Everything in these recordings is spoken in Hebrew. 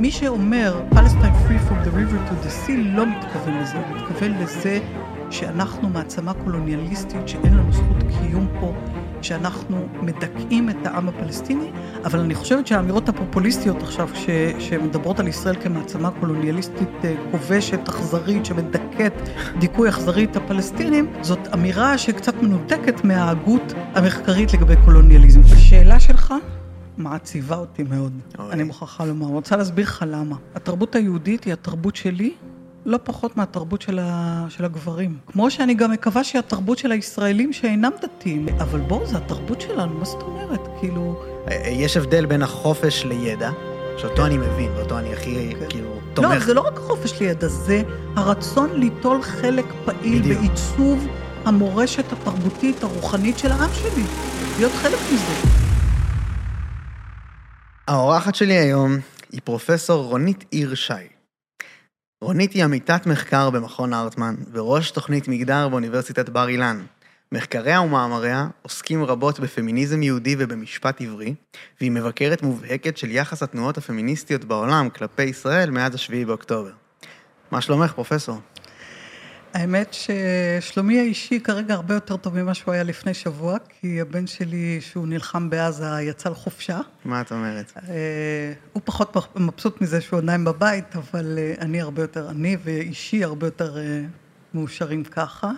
מי שאומר Palestine free from the river to the sea לא מתכוון לזה, הוא מתכוון לזה שאנחנו מעצמה קולוניאליסטית שאין לנו זכות קיום פה, שאנחנו מדכאים את העם הפלסטיני, אבל אני חושבת שהאמירות הפופוליסטיות עכשיו ש, שמדברות על ישראל כמעצמה קולוניאליסטית אה, כובשת, אכזרית, שמדכאת דיכוי אכזרי את הפלסטינים, זאת אמירה שקצת מנותקת מההגות המחקרית לגבי קולוניאליזם. השאלה שלך מעציבה אותי מאוד, אוי. אני מוכרחה לומר. אני רוצה להסביר לך למה. התרבות היהודית היא התרבות שלי, לא פחות מהתרבות של, ה... של הגברים. כמו שאני גם מקווה שהיא התרבות של הישראלים שאינם דתיים. אבל בואו, זו התרבות שלנו, מה זאת אומרת? כאילו... אה, יש הבדל בין החופש לידע, שאותו אני מבין, ואותו אני הכי, כן. כאילו, לא, תומך. זה לא רק חופש לידע, זה הרצון ליטול חלק פעיל בדיוק. בעיצוב המורשת התרבותית, הרוחנית של העם שלי. להיות חלק מזה. האורחת שלי היום היא פרופסור רונית עיר שי. רונית היא עמיתת מחקר במכון הרטמן וראש תוכנית מגדר באוניברסיטת בר אילן. מחקריה ומאמריה עוסקים רבות בפמיניזם יהודי ובמשפט עברי, והיא מבקרת מובהקת של יחס התנועות הפמיניסטיות בעולם כלפי ישראל מאז השביעי באוקטובר. מה שלומך, פרופסור? האמת ששלומי האישי כרגע הרבה יותר טוב ממה שהוא היה לפני שבוע, כי הבן שלי, שהוא נלחם בעזה, יצא לחופשה. מה את אומרת? אה, הוא פחות מבסוט מזה שהוא עדיין בבית, אבל אה, אני הרבה יותר, אני ואישי הרבה יותר אה, מאושרים ככה.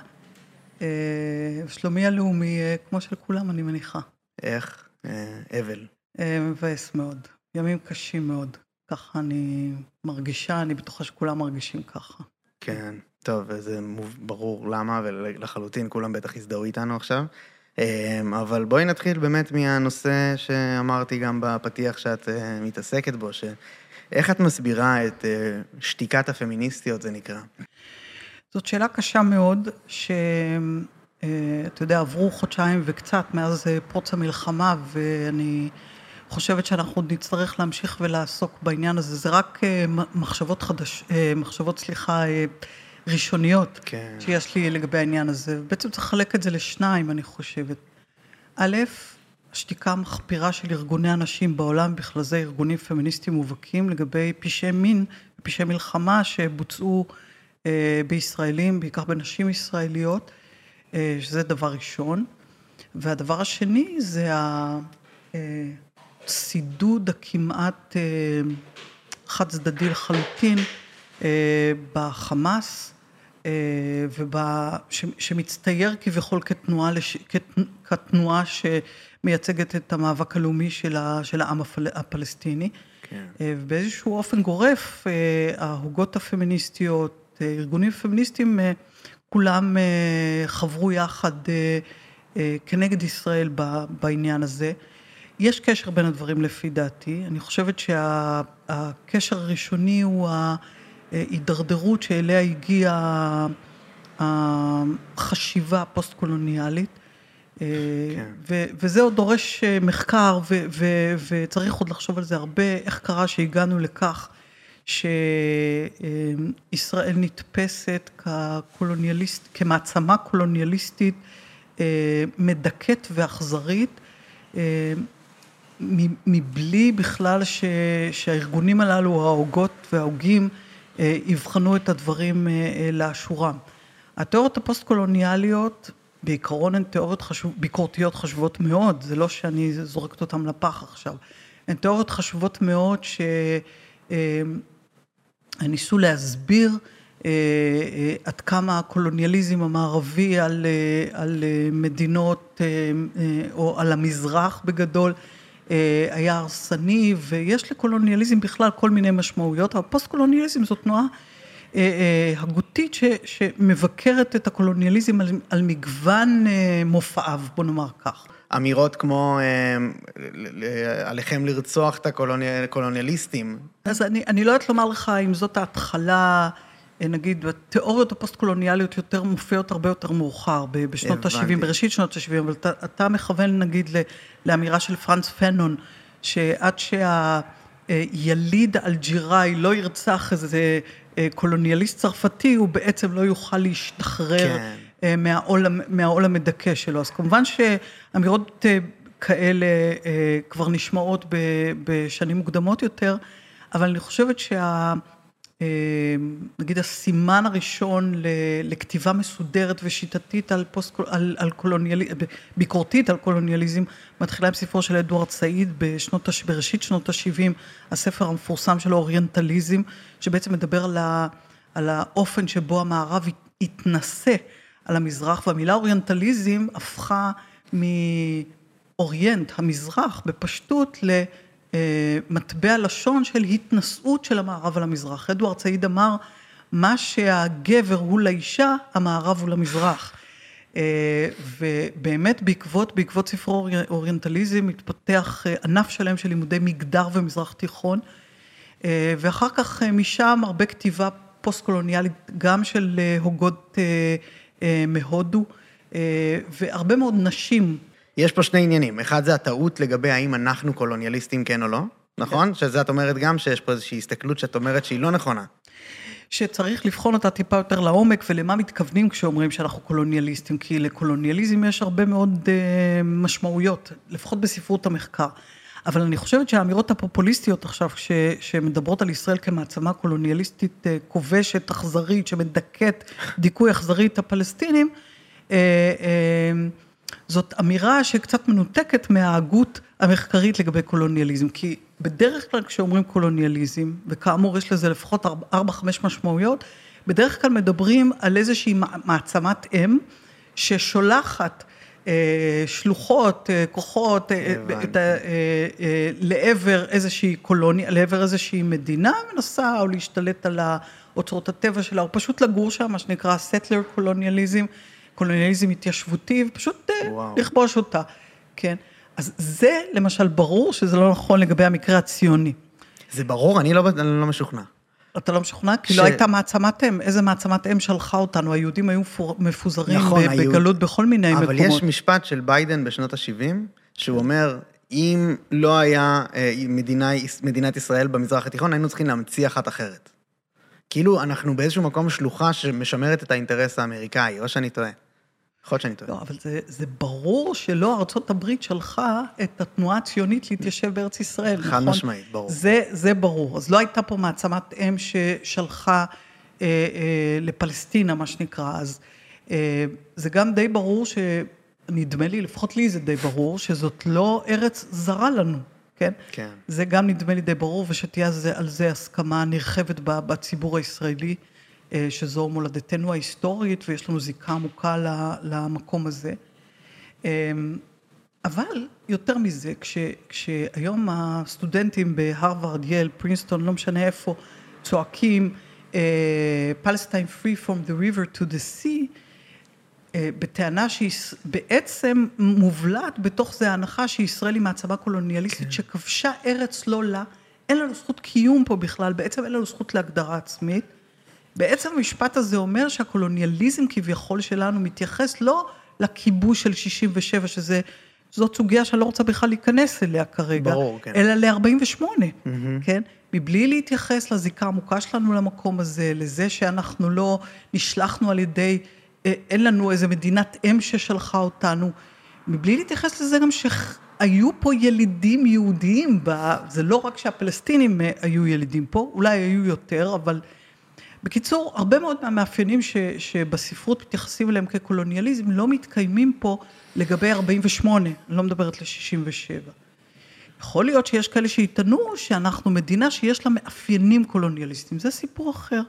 שלומי הלאומי, כמו של כולם, אני מניחה. איך? אבל. מבאס מאוד. ימים קשים מאוד. ככה אני מרגישה, אני בטוחה שכולם מרגישים ככה. כן, טוב, זה ברור למה, ולחלוטין כולם בטח יזדהו איתנו עכשיו. אמ, אבל בואי נתחיל באמת מהנושא שאמרתי גם בפתיח שאת אה, מתעסקת בו, שאיך את מסבירה את אה, שתיקת הפמיניסטיות, זה נקרא? זאת שאלה קשה מאוד, שאתה יודע, עברו חודשיים וקצת מאז אה, פרוץ המלחמה, ואני חושבת שאנחנו עוד נצטרך להמשיך ולעסוק בעניין הזה. זה רק אה, מחשבות חדש... אה, מחשבות, סליחה, אה, ראשוניות כן. שיש לי לגבי העניין הזה. בעצם צריך לחלק את זה לשניים, אני חושבת. א', השתיקה המחפירה של ארגוני הנשים בעולם, בכלל זה ארגונים פמיניסטיים מובהקים, לגבי פשעי מין ופשעי מלחמה שבוצעו אה, בישראלים, בעיקר בנשים ישראליות, אה, שזה דבר ראשון. והדבר השני זה הצידוד הכמעט אה, חד צדדי לחלוטין אה, בחמאס, אה, וב... ש... שמצטייר כביכול כתנועה, לש... כת... כתנועה שמייצגת את המאבק הלאומי של, ה... של העם הפל... הפלסטיני. כן. אה, ובאיזשהו אופן גורף, אה, ההוגות הפמיניסטיות, אה, ארגונים פמיניסטיים, אה, כולם אה, חברו יחד אה, אה, כנגד ישראל בעניין הזה. יש קשר בין הדברים לפי דעתי, אני חושבת שהקשר הראשוני הוא ההידרדרות שאליה הגיעה החשיבה הפוסט-קולוניאלית. אה, כן. ו- וזה עוד דורש אה, מחקר, ו- ו- וצריך עוד לחשוב על זה הרבה, איך קרה שהגענו לכך שישראל נתפסת כקולוניאליסט, כמעצמה קולוניאליסטית אה, מדכאת ואכזרית, מ- מבלי בכלל ש- שהארגונים הללו, ההוגות וההוגים, יבחנו את הדברים אה, אה, לאשורם. התיאוריות הפוסט-קולוניאליות, בעיקרון הן תיאוריות חשוב, ביקורתיות חשובות מאוד, זה לא שאני זורקת אותן לפח עכשיו. הן תיאוריות חשובות מאוד שניסו להסביר אה, אה, עד כמה הקולוניאליזם המערבי על, אה, על אה, מדינות אה, אה, או על המזרח בגדול אה, היה הרסני ויש לקולוניאליזם בכלל כל מיני משמעויות, אבל פוסט-קולוניאליזם זו תנועה אה, אה, הגותית ש, שמבקרת את הקולוניאליזם על, על מגוון אה, מופעיו, בוא נאמר כך. אמירות כמו אה, עליכם לרצוח את הקולוניאליסטים. אז אני, אני לא יודעת לומר לך אם זאת ההתחלה, אה, נגיד, התיאוריות הפוסט-קולוניאליות יותר מופיעות הרבה יותר מאוחר, בשנות הבנתי. ה-70, בראשית שנות ה-70, אבל אתה, אתה מכוון נגיד לאמירה של פרנץ פנון, שעד שהיליד אלג'יראי לא ירצח איזה אה, קולוניאליסט צרפתי, הוא בעצם לא יוכל להשתחרר כן. אה, מהעול, מהעול המדכא שלו. אז כמובן שאמירות אה, כאלה כבר נשמעות בשנים מוקדמות יותר, אבל אני חושבת שה... אה, נגיד הסימן הראשון לכתיבה מסודרת ושיטתית על, פוסט, על, על קולוניאליזם, ביקורתית על קולוניאליזם, מתחילה עם ספרו של אדוארד סעיד בשנות, בראשית שנות ה-70, הספר המפורסם שלו אוריינטליזם, שבעצם מדבר על, ה, על האופן שבו המערב התנשא על המזרח, והמילה אוריינטליזם הפכה מאוריינט, המזרח, בפשטות, ל... מטבע לשון של התנשאות של המערב על המזרח. אדוארד סעיד אמר, מה שהגבר הוא לאישה, המערב הוא למזרח. אה, ובאמת בעקבות, בעקבות ספרו אוריינטליזם התפתח אה, ענף שלם של לימודי מגדר ומזרח תיכון, אה, ואחר כך משם הרבה כתיבה פוסט-קולוניאלית, גם של הוגות מהודו, והרבה מאוד נשים יש פה שני עניינים. אחד זה הטעות לגבי האם אנחנו קולוניאליסטים כן או לא, נכון? כן. שזה את אומרת גם שיש פה איזושהי הסתכלות שאת אומרת שהיא לא נכונה. שצריך לבחון אותה טיפה יותר לעומק, ולמה מתכוונים כשאומרים שאנחנו קולוניאליסטים, כי לקולוניאליזם יש הרבה מאוד uh, משמעויות, לפחות בספרות המחקר. אבל אני חושבת שהאמירות הפופוליסטיות עכשיו, ש, שמדברות על ישראל כמעצמה קולוניאליסטית uh, כובשת, אכזרית, שמדכאת דיכוי אכזרי את הפלסטינים, uh, uh, זאת אמירה שקצת מנותקת מההגות המחקרית לגבי קולוניאליזם, כי בדרך כלל כשאומרים קולוניאליזם, וכאמור יש לזה לפחות ארבע, חמש משמעויות, בדרך כלל מדברים על איזושהי מעצמת אם, ששולחת אה, שלוחות, אה, כוחות, אה, את, אה, אה, לעבר איזושהי קולוניה, לעבר איזושהי מדינה, מנסה או להשתלט על אוצרות הטבע שלה, או פשוט לגור שם, מה שנקרא סטלר קולוניאליזם. קולוניאליזם התיישבותי, ופשוט אה, וואו. לכבוש אותה, כן. אז זה למשל ברור שזה לא נכון לגבי המקרה הציוני. זה ברור? אני לא, אני לא משוכנע. אתה לא משוכנע? כי ש... לא הייתה מעצמת אם. איזה מעצמת אם שלחה אותנו? היהודים היו מפוזרים נכון, בגלות היהוד... בכל מיני אבל מקומות. אבל יש משפט של ביידן בשנות ה-70, שהוא אומר, אם לא היה אה, מדינה, מדינת ישראל במזרח התיכון, היינו צריכים להמציא אחת אחרת. כאילו, אנחנו באיזשהו מקום שלוחה שמשמרת את האינטרס האמריקאי, או שאני טועה. יכול להיות שאני טועה. לא, אבל זה, זה ברור שלא ארצות הברית שלחה את התנועה הציונית להתיישב בארץ ישראל, חד נכון? משמעית, ברור. זה, זה ברור. אז לא הייתה פה מעצמת אם ששלחה אה, אה, לפלסטינה, מה שנקרא. אז אה, זה גם די ברור שנדמה לי, לפחות לי זה די ברור, שזאת לא ארץ זרה לנו. כן? כן. זה גם נדמה לי די ברור, ושתהיה על זה, על זה הסכמה נרחבת בציבור הישראלי. אה, שזו מולדתנו ההיסטורית ויש לנו זיקה עמוקה למקום הזה. אה, אבל יותר מזה, כש, כשהיום הסטודנטים בהרווארד, יל, פרינסטון, לא משנה איפה, צועקים Palestine free from the river to the sea, בטענה שהיא בעצם מובלעת בתוך זה ההנחה שישראל היא מעצמה קולוניאליסטית כן. שכבשה ארץ לא לה, אין לנו זכות קיום פה בכלל, בעצם אין לנו זכות להגדרה עצמית. בעצם המשפט הזה אומר שהקולוניאליזם כביכול שלנו מתייחס לא לכיבוש של 67, שזה, זאת סוגיה שאני לא רוצה בכלל להיכנס אליה כרגע, ברור, כן. אלא ל-48, mm-hmm. כן? מבלי להתייחס לזיקה העמוקה שלנו למקום הזה, לזה שאנחנו לא נשלחנו על ידי, אה, אין לנו איזה מדינת אם ששלחה אותנו, מבלי להתייחס לזה גם שהיו פה ילידים יהודיים, זה לא רק שהפלסטינים אה, היו ילידים פה, אולי היו יותר, אבל... בקיצור, הרבה מאוד מהמאפיינים ש, שבספרות מתייחסים אליהם כקולוניאליזם לא מתקיימים פה לגבי 48, אני לא מדברת ל-67. יכול להיות שיש כאלה שיטענו שאנחנו מדינה שיש לה מאפיינים קולוניאליסטיים, זה סיפור אחר.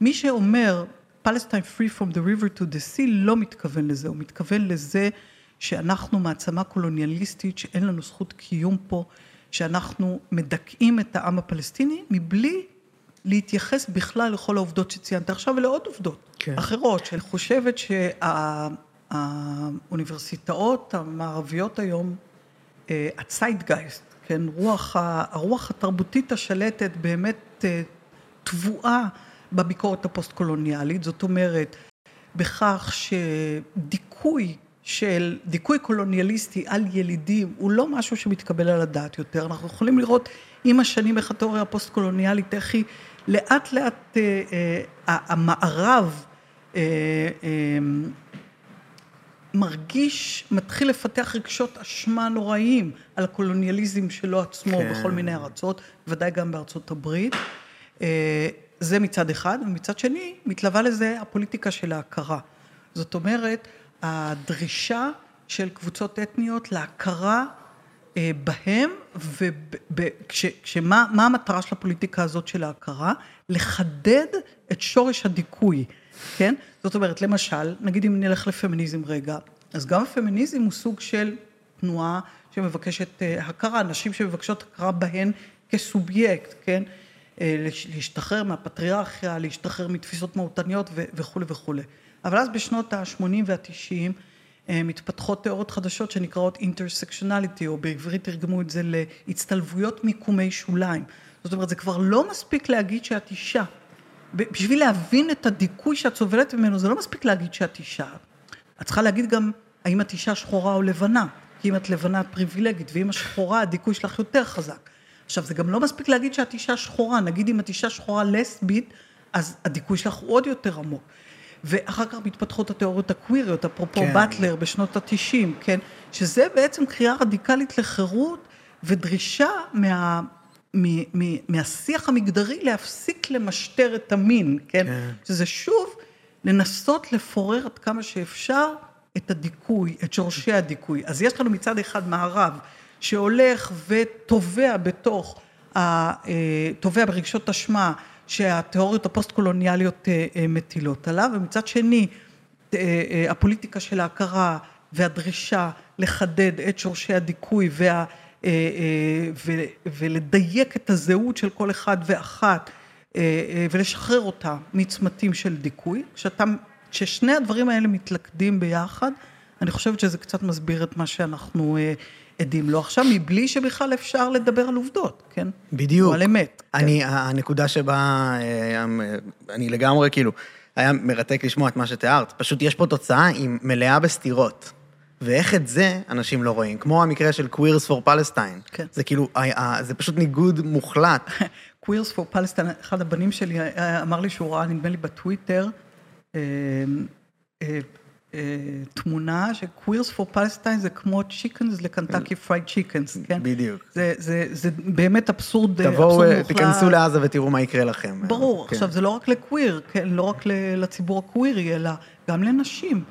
מי שאומר Palestine free from the river to the sea לא מתכוון לזה, הוא מתכוון לזה שאנחנו מעצמה קולוניאליסטית, שאין לנו זכות קיום פה, שאנחנו מדכאים את העם הפלסטיני מבלי להתייחס בכלל לכל העובדות שציינת עכשיו ולעוד עובדות כן. אחרות, שאני חושבת שהאוניברסיטאות המערביות היום, הציידגייסט, אה, כן, רוח, הרוח התרבותית השלטת באמת אה, טבועה בביקורת הפוסט-קולוניאלית, זאת אומרת, בכך שדיכוי של דיכוי קולוניאליסטי על ילידים הוא לא משהו שמתקבל על הדעת יותר. אנחנו יכולים לראות עם השנים איך התיאוריה הפוסט-קולוניאלית, איך היא לאט לאט אה, אה, המערב אה, מרגיש, מתחיל לפתח רגשות אשמה נוראיים על הקולוניאליזם שלו עצמו כן. בכל מיני ארצות, ודאי גם בארצות הברית. אה, זה מצד אחד, ומצד שני, מתלווה לזה הפוליטיקה של ההכרה. זאת אומרת, הדרישה של קבוצות אתניות להכרה אה, בהם, וכשמה מה המטרה של הפוליטיקה הזאת של ההכרה? לחדד את שורש הדיכוי, כן? זאת אומרת, למשל, נגיד אם נלך לפמיניזם רגע, אז גם הפמיניזם הוא סוג של תנועה שמבקשת אה, הכרה, נשים שמבקשות הכרה בהן כסובייקט, כן? אה, להשתחרר מהפטריארכיה, להשתחרר מתפיסות מהותניות וכולי וכולי. אבל אז בשנות ה-80 וה-90 מתפתחות תיאוריות חדשות שנקראות אינטרסקשונליטי, או בעברית תרגמו את זה להצטלבויות מיקומי שוליים. זאת אומרת, זה כבר לא מספיק להגיד שאת אישה. בשביל להבין את הדיכוי שאת סובלת ממנו, זה לא מספיק להגיד שאת אישה. את צריכה להגיד גם האם את אישה שחורה או לבנה. כי אם את לבנה את פריבילגית, ואם את שחורה, הדיכוי שלך יותר חזק. עכשיו, זה גם לא מספיק להגיד שאת אישה שחורה. נגיד אם את אישה שחורה לסבית, אז הדיכוי שלך הוא עוד יותר עמוק. ואחר כך מתפתחות התיאוריות הקוויריות, אפרופו כן. באטלר בשנות התשעים, כן? שזה בעצם קריאה רדיקלית לחירות ודרישה מה... מ, מ, מהשיח המגדרי להפסיק למשטר את המין, כן? כן? שזה שוב לנסות לפורר עד כמה שאפשר את הדיכוי, את שורשי הדיכוי. אז יש לנו מצד אחד מערב שהולך וטובע בתוך, טובע ברגשות אשמה שהתיאוריות הפוסט-קולוניאליות אה, אה, מטילות עליו, ומצד שני אה, הפוליטיקה של ההכרה והדרישה לחדד את שורשי הדיכוי וה... ולדייק את הזהות של כל אחד ואחת ולשחרר אותה מצמתים של דיכוי. כשאתה, כששני הדברים האלה מתלכדים ביחד, אני חושבת שזה קצת מסביר את מה שאנחנו עדים לו עכשיו, מבלי שבכלל אפשר לדבר על עובדות, כן? בדיוק. או על אמת. אני, כן. הנקודה שבה, אה, אני לגמרי, כאילו, היה מרתק לשמוע את מה שתיארת. פשוט יש פה תוצאה עם מלאה בסתירות. ואיך את זה אנשים לא רואים, כמו המקרה של Queers for Palestine. כן. זה כאילו, זה פשוט ניגוד מוחלט. Queers for Palestine, אחד הבנים שלי אה, אמר לי שהוא ראה, נדמה לי בטוויטר, אה, תמונה ש Queers for Palestine זה כמו chickens ל Kentucky Fried Chickens, כן? בדיוק. זה, זה, זה באמת אבסורד, תבואו, תיכנסו לעזה ותראו מה יקרה לכם. ברור, כן. עכשיו זה לא רק לקוויר, כן, לא רק לציבור הקווירי, אלא גם לנשים.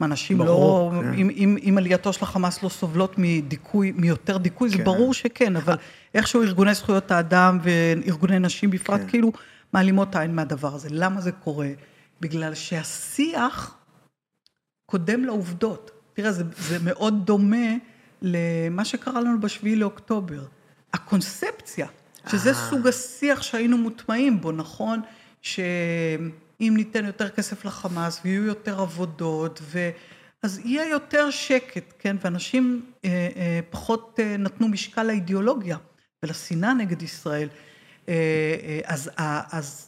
מה, נשים ברור, לא, כן. אם, אם, אם עלייתו של החמאס לא סובלות מדיכוי, מיותר דיכוי, כן. זה ברור שכן, אבל איכשהו ארגוני זכויות האדם וארגוני נשים בפרט, כן. כאילו, מעלימות עין מהדבר הזה. למה זה קורה? בגלל שהשיח קודם לעובדות. תראה, זה, זה מאוד דומה למה שקרה לנו בשביעי לאוקטובר. הקונספציה, שזה אה. סוג השיח שהיינו מוטמעים בו, נכון? שאם ניתן יותר כסף לחמאס ויהיו יותר עבודות, ו... אז יהיה יותר שקט, כן? ואנשים אה, אה, פחות אה, נתנו משקל לאידיאולוגיה ולשנאה נגד ישראל. אה, אה, אז, אה, אז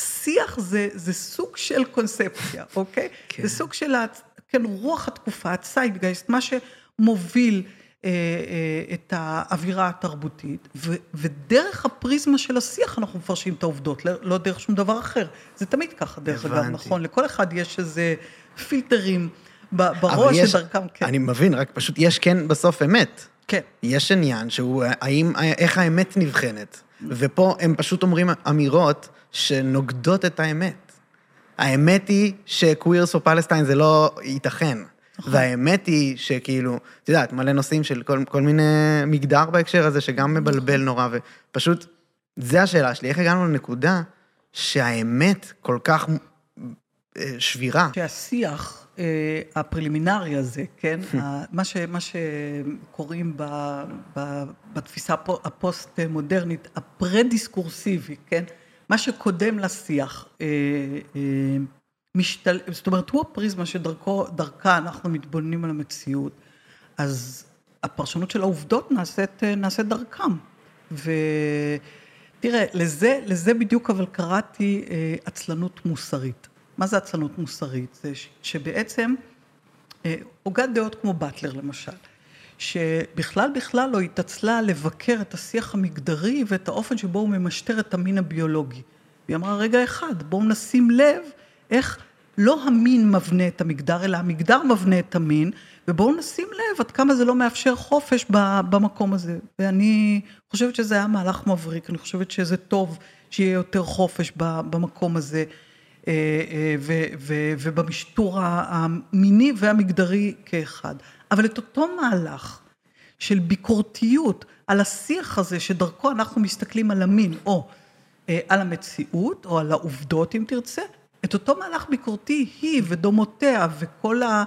שיח זה, זה סוג של קונספציה, אוקיי? כן. זה סוג של, כן, רוח התקופה, הציידגייסט, מה שמוביל אה, אה, את האווירה התרבותית, ו, ודרך הפריזמה של השיח אנחנו מפרשים את העובדות, לא, לא דרך שום דבר אחר. זה תמיד ככה, דרך אגב, נכון? לכל אחד יש איזה פילטרים בראש יש, שדרכם, כן. אני מבין, רק פשוט יש כן בסוף אמת. כן. יש עניין שהוא, האם, איך האמת נבחנת, ופה הם פשוט אומרים אמירות שנוגדות את האמת. האמת היא שקווירס או פלסטיין זה לא ייתכן. נכון. והאמת היא שכאילו, את יודעת, מלא נושאים של כל, כל מיני מגדר בהקשר הזה, שגם מבלבל נורא, ופשוט, זה השאלה שלי, איך הגענו לנקודה שהאמת כל כך אה, שבירה? שהשיח הפרלימינרי הזה, כן, מה, ש, מה שקוראים ב, ב, בתפיסה הפוסט-מודרנית, הפרה-דיסקורסיבי, כן, מה שקודם לשיח, אה, אה, משתל... זאת אומרת, הוא הפריזמה שדרכה אנחנו מתבוננים על המציאות, אז הפרשנות של העובדות נעשית, אה, נעשית דרכם. ותראה, לזה, לזה בדיוק אבל קראתי עצלנות מוסרית. מה זה עצלנות מוסרית? זה שבעצם הוגת דעות כמו באטלר למשל, שבכלל בכלל לא התעצלה לבקר את השיח המגדרי ואת האופן שבו הוא ממשטר את המין הביולוגי. והיא אמרה, רגע אחד, בואו נשים לב איך לא המין מבנה את המגדר, אלא המגדר מבנה את המין, ובואו נשים לב עד כמה זה לא מאפשר חופש במקום הזה. ואני חושבת שזה היה מהלך מבריק, אני חושבת שזה טוב שיהיה יותר חופש במקום הזה. אה, אה, ובמשטור המיני והמגדרי כאחד. אבל את אותו מהלך של ביקורתיות על השיח הזה שדרכו אנחנו מסתכלים על המין או אה, על המציאות או על העובדות אם תרצה, את אותו מהלך ביקורתי היא ודומותיה וכל, ה,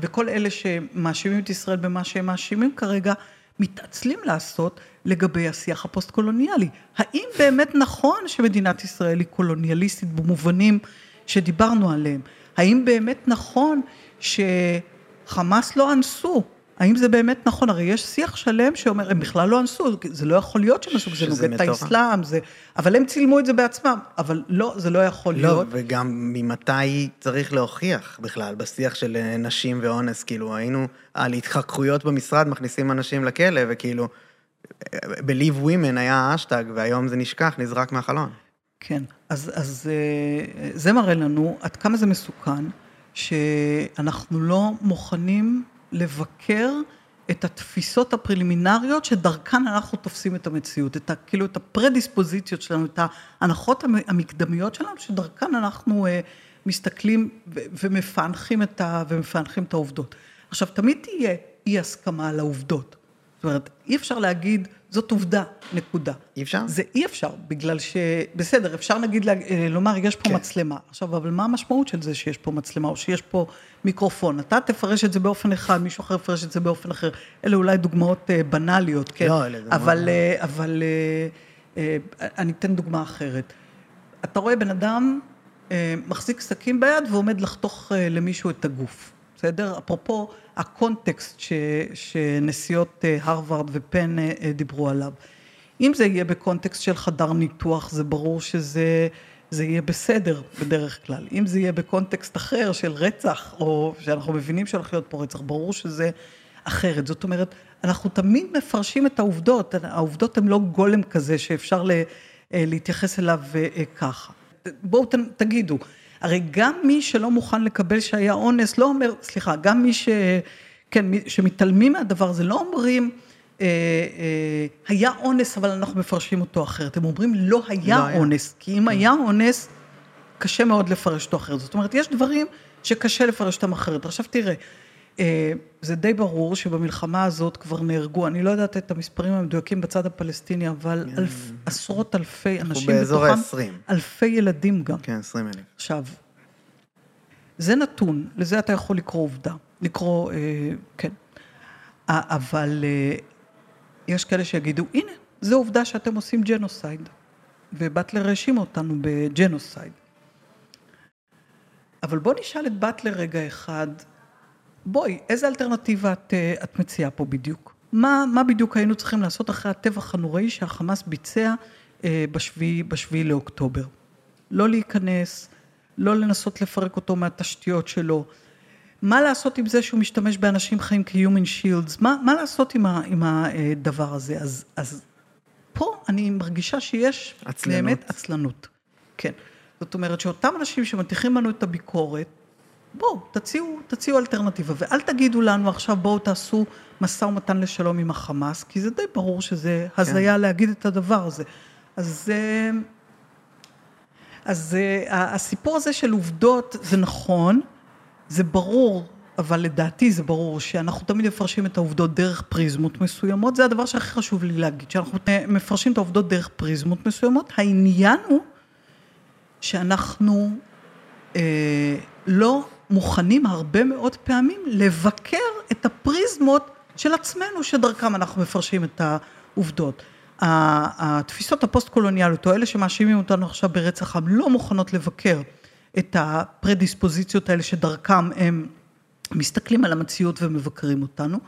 וכל אלה שמאשימים את ישראל במה שהם מאשימים כרגע, מתעצלים לעשות לגבי השיח הפוסט-קולוניאלי. האם באמת נכון שמדינת ישראל היא קולוניאליסטית במובנים שדיברנו עליהם? האם באמת נכון שחמאס לא אנסו? האם זה באמת נכון? הרי יש שיח שלם שאומר, הם בכלל לא אנסו, זה לא יכול להיות שהם אנסו, זה נוגד את האסלאם, זה... אבל הם צילמו את זה בעצמם, אבל לא, זה לא יכול לא, להיות. לא, וגם ממתי צריך להוכיח בכלל, בשיח של אה, נשים ואונס, כאילו, היינו על התחככויות במשרד, מכניסים אנשים לכלא, וכאילו, Believe Women היה האשטג, והיום זה נשכח, נזרק מהחלון. כן, אז, אז אה, זה מראה לנו עד כמה זה מסוכן, שאנחנו לא מוכנים לבקר את התפיסות הפרלימינריות שדרכן אנחנו תופסים את המציאות, את ה, כאילו את הפרדיספוזיציות שלנו, את ההנחות המקדמיות שלנו, שדרכן אנחנו אה, מסתכלים ומפענחים את, ה, ומפענחים את העובדות. עכשיו, תמיד תהיה אי הסכמה על העובדות. זאת אומרת, אי אפשר להגיד, זאת עובדה, נקודה. אי אפשר? זה אי אפשר, בגלל ש... בסדר, אפשר נגיד אה, לומר, יש פה כן. מצלמה. עכשיו, אבל מה המשמעות של זה שיש פה מצלמה, או שיש פה מיקרופון? אתה תפרש את זה באופן אחד, מישהו אחר יפרש את זה באופן אחר. אלה אולי דוגמאות אה, בנאליות, כן? לא, אלה דוגמאות... אבל, אה, אבל אני אתן דוגמה אחרת. אתה רואה בן אדם מחזיק סכין ביד ועומד לחתוך למישהו את הגוף. בסדר? אפרופו הקונטקסט ש, שנשיאות אה, הרווארד ופן אה, אה, דיברו עליו. אם זה יהיה בקונטקסט של חדר ניתוח, זה ברור שזה זה יהיה בסדר בדרך כלל. אם זה יהיה בקונטקסט אחר של רצח, או שאנחנו מבינים שהולך להיות פה רצח, ברור שזה אחרת. זאת אומרת, אנחנו תמיד מפרשים את העובדות, העובדות הן לא גולם כזה שאפשר להתייחס אליו ככה. בואו תגידו, הרי גם מי שלא מוכן לקבל שהיה אונס, לא אומר, סליחה, גם מי ש... כן, שמתעלמים מהדבר הזה, לא אומרים, אה, אה, היה אונס, אבל אנחנו מפרשים אותו אחרת. הם אומרים, לא היה לא אונס, היה. כי אם כן. היה אונס, קשה מאוד לפרש אותו אחרת. זאת אומרת, יש דברים שקשה לפרש אותם אחרת. עכשיו תראה, אה, זה די ברור שבמלחמה הזאת כבר נהרגו, אני לא יודעת את המספרים המדויקים בצד הפלסטיני, אבל כן. אלף, עשרות אלפי אנשים בתוכם. אנחנו באזור ה-20. אלפי ילדים גם. כן, 20 אלף. עכשיו, זה נתון, לזה אתה יכול לקרוא עובדה, לקרוא, אה, כן. אבל אה, יש כאלה שיגידו, הנה, זו עובדה שאתם עושים genocide. ובטלר האשים אותנו ב genocide. אבל בוא נשאל את באטלר רגע אחד, בואי, איזה אלטרנטיבה את, אה, את מציעה פה בדיוק? מה, מה בדיוק היינו צריכים לעשות אחרי הטבח הנוראי שהחמאס ביצע אה, בשביעי, בשביעי לאוקטובר? לא להיכנס, לא לנסות לפרק אותו מהתשתיות שלו. מה לעשות עם זה שהוא משתמש באנשים חיים כ-human shields? מה, מה לעשות עם, ה, עם הדבר הזה? אז, אז פה אני מרגישה שיש עצלנות. באמת עצלנות. כן. זאת אומרת שאותם אנשים שמטיחים לנו את הביקורת, בואו, תציעו, תציעו אלטרנטיבה, ואל תגידו לנו עכשיו בואו תעשו משא ומתן לשלום עם החמאס, כי זה די ברור שזה כן. הזיה להגיד את הדבר הזה. אז, אה, אז אה, הסיפור הזה של עובדות זה נכון, זה ברור, אבל לדעתי זה ברור שאנחנו תמיד מפרשים את העובדות דרך פריזמות מסוימות, זה הדבר שהכי חשוב לי להגיד, שאנחנו מפרשים את העובדות דרך פריזמות מסוימות, העניין הוא שאנחנו אה, לא מוכנים הרבה מאוד פעמים לבקר את הפריזמות של עצמנו, שדרכם אנחנו מפרשים את העובדות. התפיסות הפוסט-קולוניאליות, או אלה שמאשימים אותנו עכשיו ברצח עם, לא מוכנות לבקר את הפרדיספוזיציות האלה שדרכם הם מסתכלים על המציאות ומבקרים אותנו,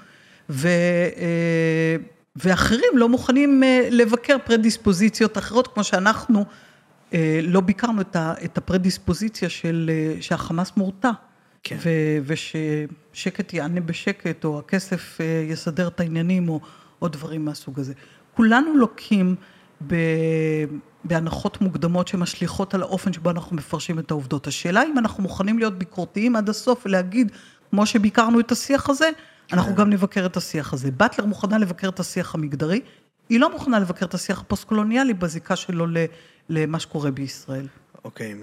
ו, אה, ואחרים לא מוכנים אה, לבקר פרדיספוזיציות אחרות, כמו שאנחנו אה, לא ביקרנו את הפרדיספוזיציה של, שהחמאס מורתע. כן. וששקט יענה בשקט, או הכסף אה, יסדר את העניינים, או, או דברים מהסוג הזה. כולנו לוקים ב... בהנחות מוקדמות שמשליכות על האופן שבו אנחנו מפרשים את העובדות. השאלה אם אנחנו מוכנים להיות ביקורתיים עד הסוף ולהגיד, כמו שביקרנו את השיח הזה, אנחנו כן. גם נבקר את השיח הזה. באטלר מוכנה לבקר את השיח המגדרי, היא לא מוכנה לבקר את השיח הפוסט-קולוניאלי בזיקה שלו למה שקורה בישראל. אוקיי,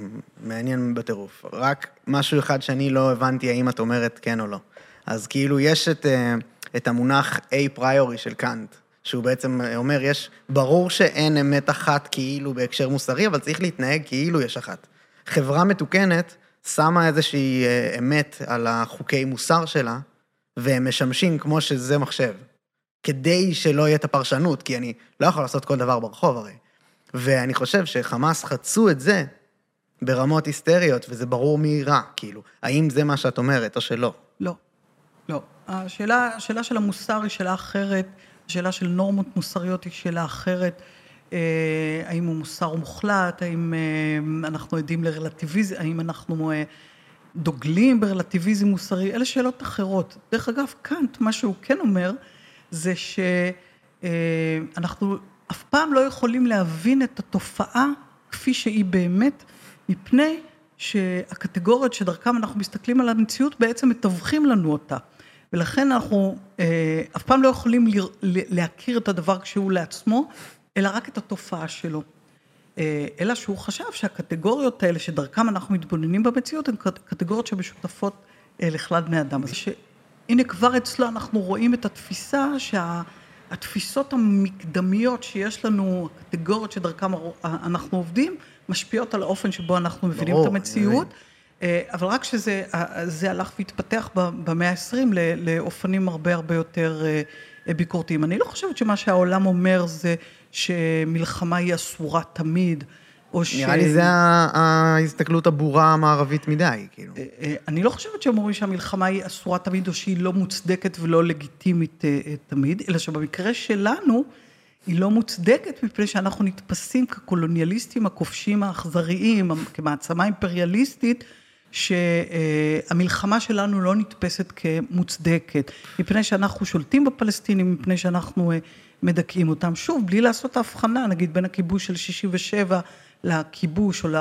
מעניין בטירוף. רק משהו אחד שאני לא הבנתי האם את אומרת כן או לא. אז כאילו יש את, אה, את המונח אפריורי של קאנט, שהוא בעצם אומר, יש, ברור שאין אמת אחת כאילו בהקשר מוסרי, אבל צריך להתנהג כאילו יש אחת. חברה מתוקנת שמה איזושהי אה, אמת על החוקי מוסר שלה, והם משמשים כמו שזה מחשב. כדי שלא יהיה את הפרשנות, כי אני לא יכול לעשות כל דבר ברחוב הרי. ואני חושב שחמאס חצו את זה ברמות היסטריות, וזה ברור מי רע, כאילו. האם זה מה שאת אומרת או שלא? לא, לא. השאלה, השאלה של המוסר היא שאלה אחרת, השאלה של נורמות מוסריות היא שאלה אחרת. אה, האם הוא מוסר מוחלט, האם אה, אנחנו עדים לרלטיביזם, האם אנחנו אה, דוגלים ברלטיביזם מוסרי, אלה שאלות אחרות. דרך אגב, קאנט, מה שהוא כן אומר, זה שאנחנו אף פעם לא יכולים להבין את התופעה כפי שהיא באמת, מפני שהקטגוריות שדרכם אנחנו מסתכלים על המציאות בעצם מתווכים לנו אותה. ולכן אנחנו אה, אף פעם לא יכולים להכיר את הדבר כשהוא לעצמו, אלא רק את התופעה שלו. אה, אלא שהוא חשב שהקטגוריות האלה שדרכם אנחנו מתבוננים במציאות, הן קט- קטגוריות שמשותפות אה, לכלל בני אדם. אז שהנה כבר אצלו אנחנו רואים את התפיסה שהתפיסות המקדמיות שיש לנו, הקטגוריות שדרכם אנחנו עובדים, משפיעות על האופן שבו אנחנו מבינים ברור, את המציאות. אה, אבל רק שזה אה, הלך והתפתח במאה ה-20 לאופנים הרבה הרבה יותר אה, ביקורתיים. אני לא חושבת שמה שהעולם אומר זה שמלחמה היא אסורה תמיד, או ש... נראה לי זה ההסתכלות הבורה המערבית מדי, כאילו. אני לא חושבת שהם אומרים שהמלחמה היא אסורה תמיד, או שהיא לא מוצדקת ולא לגיטימית תמיד, אלא שבמקרה שלנו, היא לא מוצדקת מפני שאנחנו נתפסים כקולוניאליסטים הכובשים האכזריים, כמעצמה אימפריאליסטית, שהמלחמה שלנו לא נתפסת כמוצדקת, מפני שאנחנו שולטים בפלסטינים, מפני שאנחנו אה, מדכאים אותם. שוב, בלי לעשות הבחנה, נגיד, בין הכיבוש של 67' לכיבוש, או ל...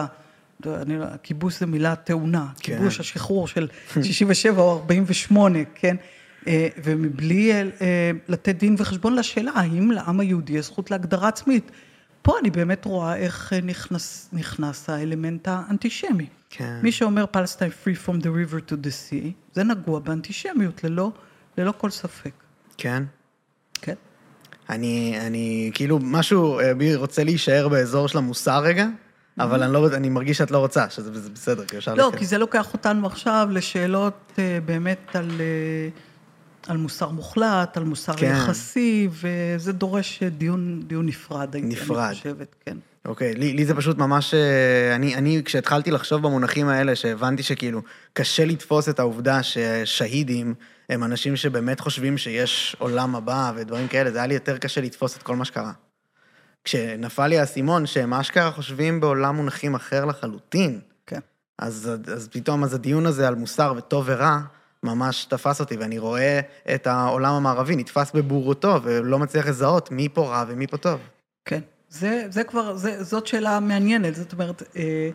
לא, אני, לא- הכיבוש זה מילה טעונה, כן. כיבוש השחרור של 67' או 48', כן? אה, ומבלי אה, אה, לתת דין וחשבון לשאלה האם לעם היהודי יש זכות להגדרה עצמית. פה אני באמת רואה איך נכנס, נכנס האלמנט האנטישמי. כן. מי שאומר Palestine free from the river to the sea, זה נגוע באנטישמיות ללא, ללא כל ספק. כן? כן. אני, אני, כאילו, משהו, בי רוצה להישאר באזור של המוסר רגע, אבל אני לא, אני מרגיש שאת לא רוצה, שזה זה בסדר, כי אפשר... לא. כי זה לוקח אותנו עכשיו לשאלות באמת על, על מוסר מוחלט, על מוסר כן. יחסי, וזה דורש דיון, דיון נפרד, הייתי- נפרד. אני חושבת, כן. אוקיי, לי, לי זה פשוט ממש... אה, אני, אני, כשהתחלתי לחשוב במונחים האלה, שהבנתי שכאילו קשה לתפוס את העובדה ששהידים הם אנשים שבאמת חושבים שיש עולם הבא ודברים כאלה, זה היה לי יותר קשה לתפוס את כל מה שקרה. כשנפל לי האסימון שהם אשכרה חושבים בעולם מונחים אחר לחלוטין, כן. אז, אז פתאום אז הדיון הזה על מוסר וטוב ורע ממש תפס אותי, ואני רואה את העולם המערבי נתפס בבורותו, ולא מצליח לזהות מי פה רע ומי פה טוב. כן, זה, זה כבר, זה, זאת שאלה מעניינת, זאת אומרת, אה,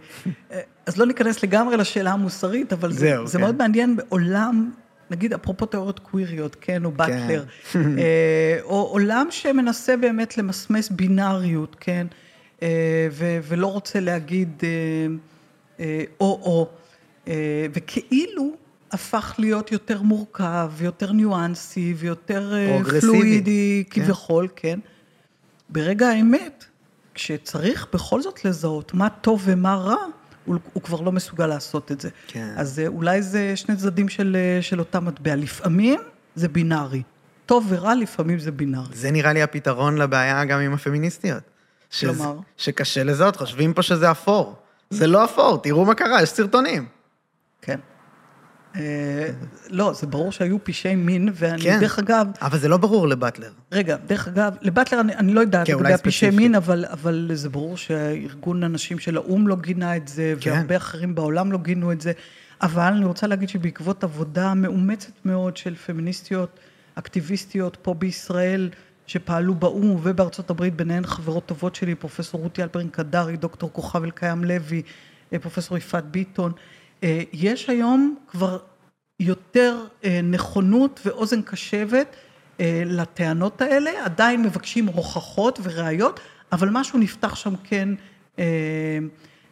אה, אז לא ניכנס לגמרי לשאלה המוסרית, אבל זה, זהו, זה כן. מאוד מעניין בעולם, נגיד אפרופו תיאוריות קוויריות, כן, או באטלר, אה, או עולם שמנסה באמת למסמס בינאריות, כן, ו, ולא רוצה להגיד או-או, וכאילו הפך להיות יותר מורכב, ויותר ניואנסי, ויותר אה, פלואידי, כן. כביכול, כן. ברגע האמת, כשצריך בכל זאת לזהות מה טוב ומה רע, הוא, הוא כבר לא מסוגל לעשות את זה. כן. אז אה, אולי זה שני צדדים של, אה, של אותה מטבע. לפעמים זה בינארי. טוב ורע לפעמים זה בינארי. זה נראה לי הפתרון לבעיה גם עם הפמיניסטיות. כלומר? שקשה לזהות, חושבים פה שזה אפור. זה לא אפור, תראו מה קרה, יש סרטונים. אה, לא, זה ברור שהיו פשעי מין, ואני, כן. דרך אגב, אבל זה לא ברור לבטלר. רגע, דרך אגב, לבטלר אני, אני לא יודעת כן, לגבי הפשעי. מין, אבל, אבל זה ברור שהארגון הנשים של האו"ם לא גינה את זה, כן. והרבה אחרים בעולם לא גינו את זה. אבל אני רוצה להגיד שבעקבות עבודה מאומצת מאוד של פמיניסטיות, אקטיביסטיות פה בישראל, שפעלו באו"ם ובארצות הברית, ביניהן חברות טובות שלי, פרופסור רותי אלפרין קדרי, דוקטור כוכב אלקיים לוי, אה, פרופסור יפעת ביטון. אה, יש היום כבר יותר נכונות ואוזן קשבת לטענות האלה, עדיין מבקשים הוכחות וראיות, אבל משהו נפתח שם כן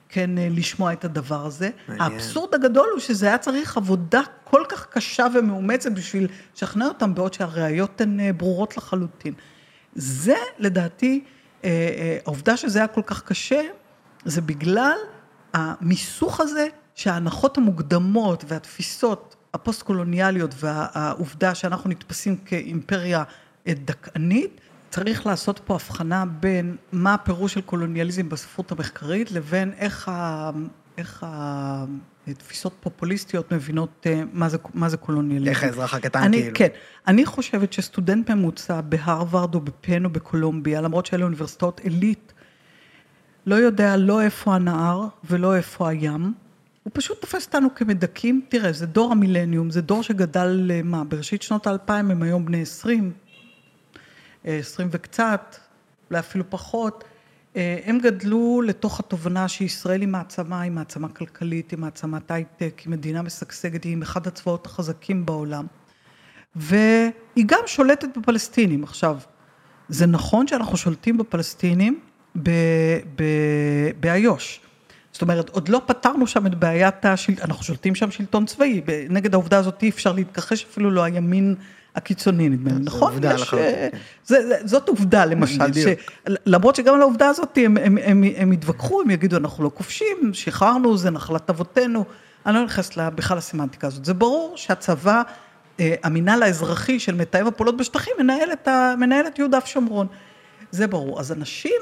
כן אה, לשמוע את הדבר הזה. מעניין. האבסורד הגדול הוא שזה היה צריך עבודה כל כך קשה ומאומצת בשביל לשכנע אותם, בעוד שהראיות הן אה, ברורות לחלוטין. זה לדעתי, אה, העובדה שזה היה כל כך קשה, זה בגלל המיסוך הזה שההנחות המוקדמות והתפיסות הפוסט-קולוניאליות והעובדה שאנחנו נתפסים כאימפריה דכאנית, צריך לעשות פה הבחנה בין מה הפירוש של קולוניאליזם בספרות המחקרית לבין איך, ה, איך התפיסות פופוליסטיות מבינות אה, מה זה, מה זה קולוניאליזם. איך האזרח הקטן אני, כאילו. כן. אני חושבת שסטודנט ממוצע בהרווארד או בפן או בקולומביה, למרות שאלה אוניברסיטאות עילית, לא יודע לא איפה הנהר ולא איפה הים. הוא פשוט תופס אותנו כמדכאים. תראה, זה דור המילניום, זה דור שגדל, אה, מה, בראשית שנות האלפיים הם היום בני עשרים, עשרים וקצת, אולי אפילו פחות, אה, הם גדלו לתוך התובנה שישראל היא מעצמה, היא מעצמה כלכלית, היא מעצמת הייטק, היא מדינה משגשגת, היא עם אחד הצבאות החזקים בעולם. והיא גם שולטת בפלסטינים. עכשיו, זה נכון שאנחנו שולטים בפלסטינים באיו"ש. זאת אומרת, עוד לא פתרנו שם את בעיית השלטון, אנחנו שולטים שם שלטון צבאי, נגד העובדה הזאת אי אפשר להתכחש, אפילו לא הימין הקיצוני נדמה לי, נכון? עובדה לחלוטין. כן. זאת עובדה למשל, למרות שגם על העובדה הזאת הם, הם, הם, הם יתווכחו, הם יגידו אנחנו לא כובשים, שחררנו, זה נחלת אבותינו, אני לא נכנסת בכלל לסמנטיקה הזאת, זה ברור שהצבא, אה, המינהל האזרחי של מתאם הפעולות בשטחים מנהל את, מנהל את יהודה ושומרון, זה ברור, אז אנשים,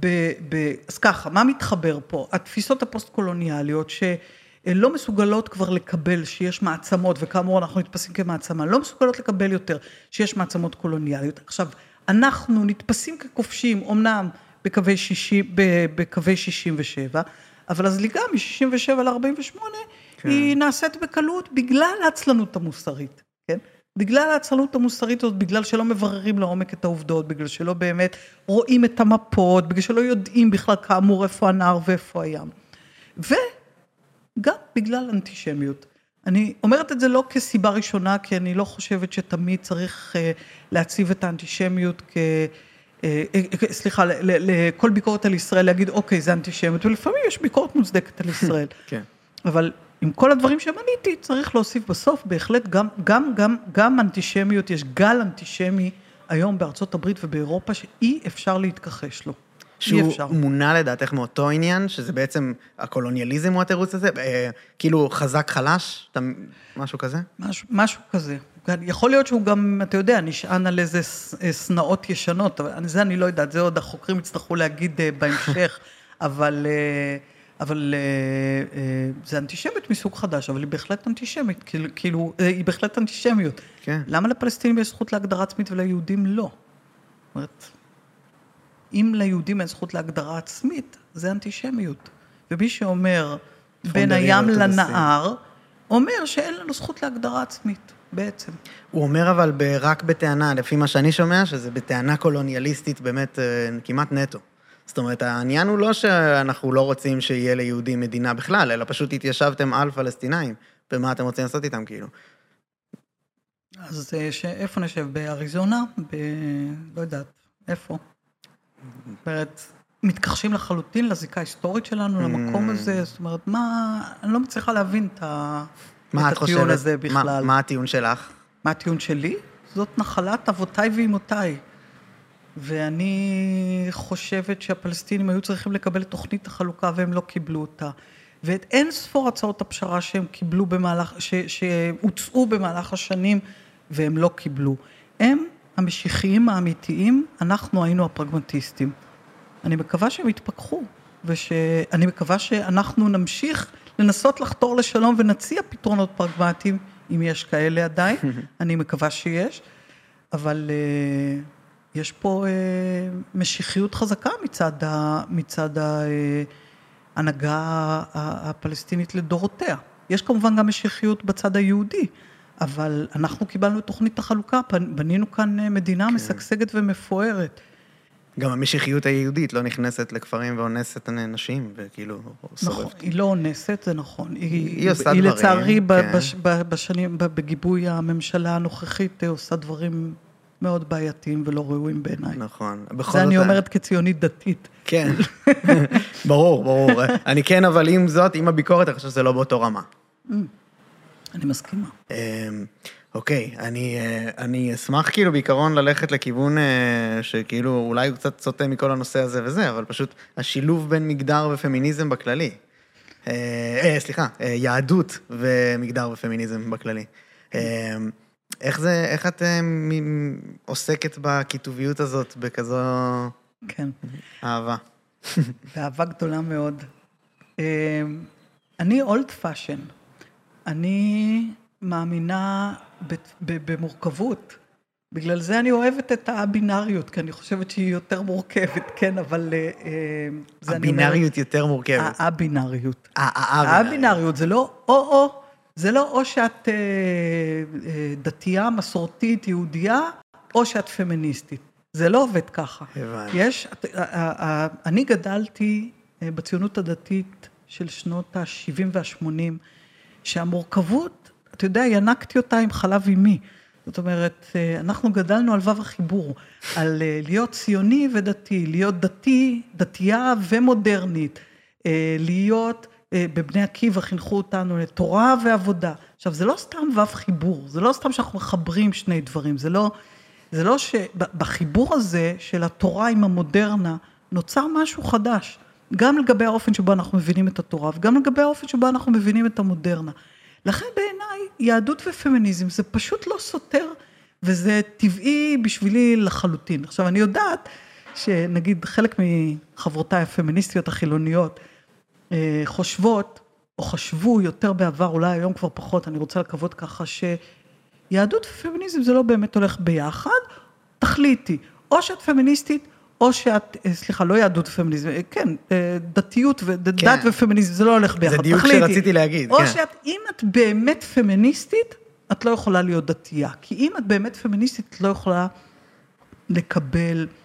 ב, ב, אז ככה, מה מתחבר פה? התפיסות הפוסט-קולוניאליות, ש... לא מסוגלות כבר לקבל שיש מעצמות, וכאמור אנחנו נתפסים כמעצמה, לא מסוגלות לקבל יותר שיש מעצמות קולוניאליות. עכשיו, אנחנו נתפסים ככובשים, אמנם בקווי, שישי, בקווי 67, אבל הזליגה מ-67 ל-48 כן. היא נעשית בקלות בגלל העצלנות המוסרית, כן? בגלל העצלנות המוסרית הזאת, בגלל שלא מבררים לעומק את העובדות, בגלל שלא באמת רואים את המפות, בגלל שלא יודעים בכלל כאמור איפה הנהר ואיפה הים. ו... גם בגלל אנטישמיות. אני אומרת את זה לא כסיבה ראשונה, כי אני לא חושבת שתמיד צריך uh, להציב את האנטישמיות כ... Uh, uh, סליחה, לכל ביקורת על ישראל להגיד, אוקיי, זה אנטישמיות, ולפעמים יש ביקורת מוצדקת על ישראל. כן. אבל עם כל הדברים שמניתי, צריך להוסיף בסוף בהחלט גם, גם, גם, גם אנטישמיות, יש גל אנטישמי היום בארצות הברית ובאירופה שאי אפשר להתכחש לו. שהוא מונע לדעתך מאותו עניין, שזה בעצם הקולוניאליזם הוא התירוץ הזה? אה, כאילו חזק חלש, משהו כזה? משהו, משהו כזה. יכול להיות שהוא גם, אתה יודע, נשען על איזה אה, שנאות ישנות, אבל זה אני לא יודעת, זה עוד החוקרים יצטרכו להגיד אה, בהמשך, אבל, אבל זה אנטישמיות מסוג חדש, אבל היא בהחלט אנטישמית, כאילו, כאילו היא בהחלט אנטישמיות. כן. למה לפלסטינים יש זכות להגדרה עצמית וליהודים לא? זאת אומרת... אם ליהודים אין זכות להגדרה עצמית, זה אנטישמיות. ומי שאומר בין הים לנהר, אומר שאין לנו זכות להגדרה עצמית, בעצם. הוא אומר אבל רק בטענה, לפי מה שאני שומע, שזה בטענה קולוניאליסטית באמת אה, כמעט נטו. זאת אומרת, העניין הוא לא שאנחנו לא רוצים שיהיה ליהודים מדינה בכלל, אלא פשוט התיישבתם על פלסטינאים, ומה אתם רוצים לעשות איתם, כאילו. אז אה, איפה נשב? באריזונה? ב... לא יודעת. איפה? זאת אומרת, מתכחשים לחלוטין לזיקה ההיסטורית שלנו, mm. למקום הזה, זאת אומרת, מה, אני לא מצליחה להבין את, את הטיעון הזה בכלל. מה, מה הטיעון שלך? מה הטיעון שלי? זאת נחלת אבותיי ואימותיי. ואני חושבת שהפלסטינים היו צריכים לקבל את תוכנית החלוקה והם לא קיבלו אותה. ואת אין ספור הצעות הפשרה שהם קיבלו במהלך, ש, שהוצאו במהלך השנים והם לא קיבלו. הם המשיחיים האמיתיים, אנחנו היינו הפרגמטיסטים. אני מקווה שהם יתפכחו, ושאני מקווה שאנחנו נמשיך לנסות לחתור לשלום ונציע פתרונות פרגמטיים, אם יש כאלה עדיין, אני מקווה שיש, אבל uh, יש פה uh, משיחיות חזקה מצד, ה, מצד ההנהגה הפלסטינית לדורותיה. יש כמובן גם משיחיות בצד היהודי, אבל אנחנו קיבלנו את תוכנית החלוקה, בנינו כאן אה, מדינה כן. משגשגת ומפוארת. גם המשיחיות היהודית לא נכנסת לכפרים ואונסת נשים, וכאילו, נכון, שורפת. היא לא אונסת, זה נכון. היא, היא עושה היא דברים, לצערי, ב- כן. בש, בשנים, בגיבוי הממשלה הנוכחית, אה, עושה דברים מאוד בעייתיים ולא ראויים בעיניי. נכון. בכל זה אני זאת, אומרת כציונית דתית. כן, ברור, ברור. אני כן, אבל עם זאת, עם הביקורת, אני חושב שזה לא באותו רמה. אני מסכימה. אמ, אוקיי, אני, אה, אני אשמח כאילו בעיקרון ללכת לכיוון אה, שכאילו אולי הוא קצת סוטה מכל הנושא הזה וזה, אבל פשוט השילוב בין מגדר ופמיניזם בכללי. אה, אה, סליחה, אה, יהדות ומגדר ופמיניזם בכללי. אה, איך זה, איך את אה, עוסקת בקיטוביות הזאת בכזו כן. אהבה? באהבה גדולה מאוד. אמ, אני old fashion. אני מאמינה במורכבות. בגלל זה אני אוהבת את הבינאריות, כי אני חושבת שהיא יותר מורכבת, כן, אבל... אה, אה, הבינאריות יותר מורכבת. הבינאריות. אה, אה, הבינאריות, זה לא או-או, זה לא או שאת אה, אה, דתייה, מסורתית, יהודייה, או שאת פמיניסטית. זה לא עובד ככה. הבנתי. יש, אה, אני גדלתי בציונות הדתית של שנות ה-70 וה-80, שהמורכבות, אתה יודע, ינקתי אותה עם חלב אימי. זאת אומרת, אנחנו גדלנו על וו החיבור, על להיות ציוני ודתי, להיות דתי, דתייה ומודרנית, להיות, בבני עקיבא חינכו אותנו לתורה ועבודה. עכשיו, זה לא סתם וו חיבור, זה לא סתם שאנחנו מחברים שני דברים, זה לא, זה לא שבחיבור הזה של התורה עם המודרנה, נוצר משהו חדש. גם לגבי האופן שבו אנחנו מבינים את התורה, וגם לגבי האופן שבו אנחנו מבינים את המודרנה. לכן בעיניי, יהדות ופמיניזם זה פשוט לא סותר, וזה טבעי בשבילי לחלוטין. עכשיו, אני יודעת שנגיד חלק מחברותיי הפמיניסטיות החילוניות אה, חושבות, או חשבו יותר בעבר, אולי היום כבר פחות, אני רוצה לקוות ככה, שיהדות ופמיניזם זה לא באמת הולך ביחד, תחליטי, או שאת פמיניסטית, או שאת, אה, סליחה, לא יהדות ופמיניזם, אה, כן, אה, דתיות ודת כן. ופמיניזם, זה לא הולך ביחד, זה דיוק תחליטי. שרציתי להגיד, או כן. שאת, אם את באמת פמיניסטית, את לא יכולה להיות דתייה. כי אם את באמת פמיניסטית, את לא יכולה לקבל אה, אה, אה,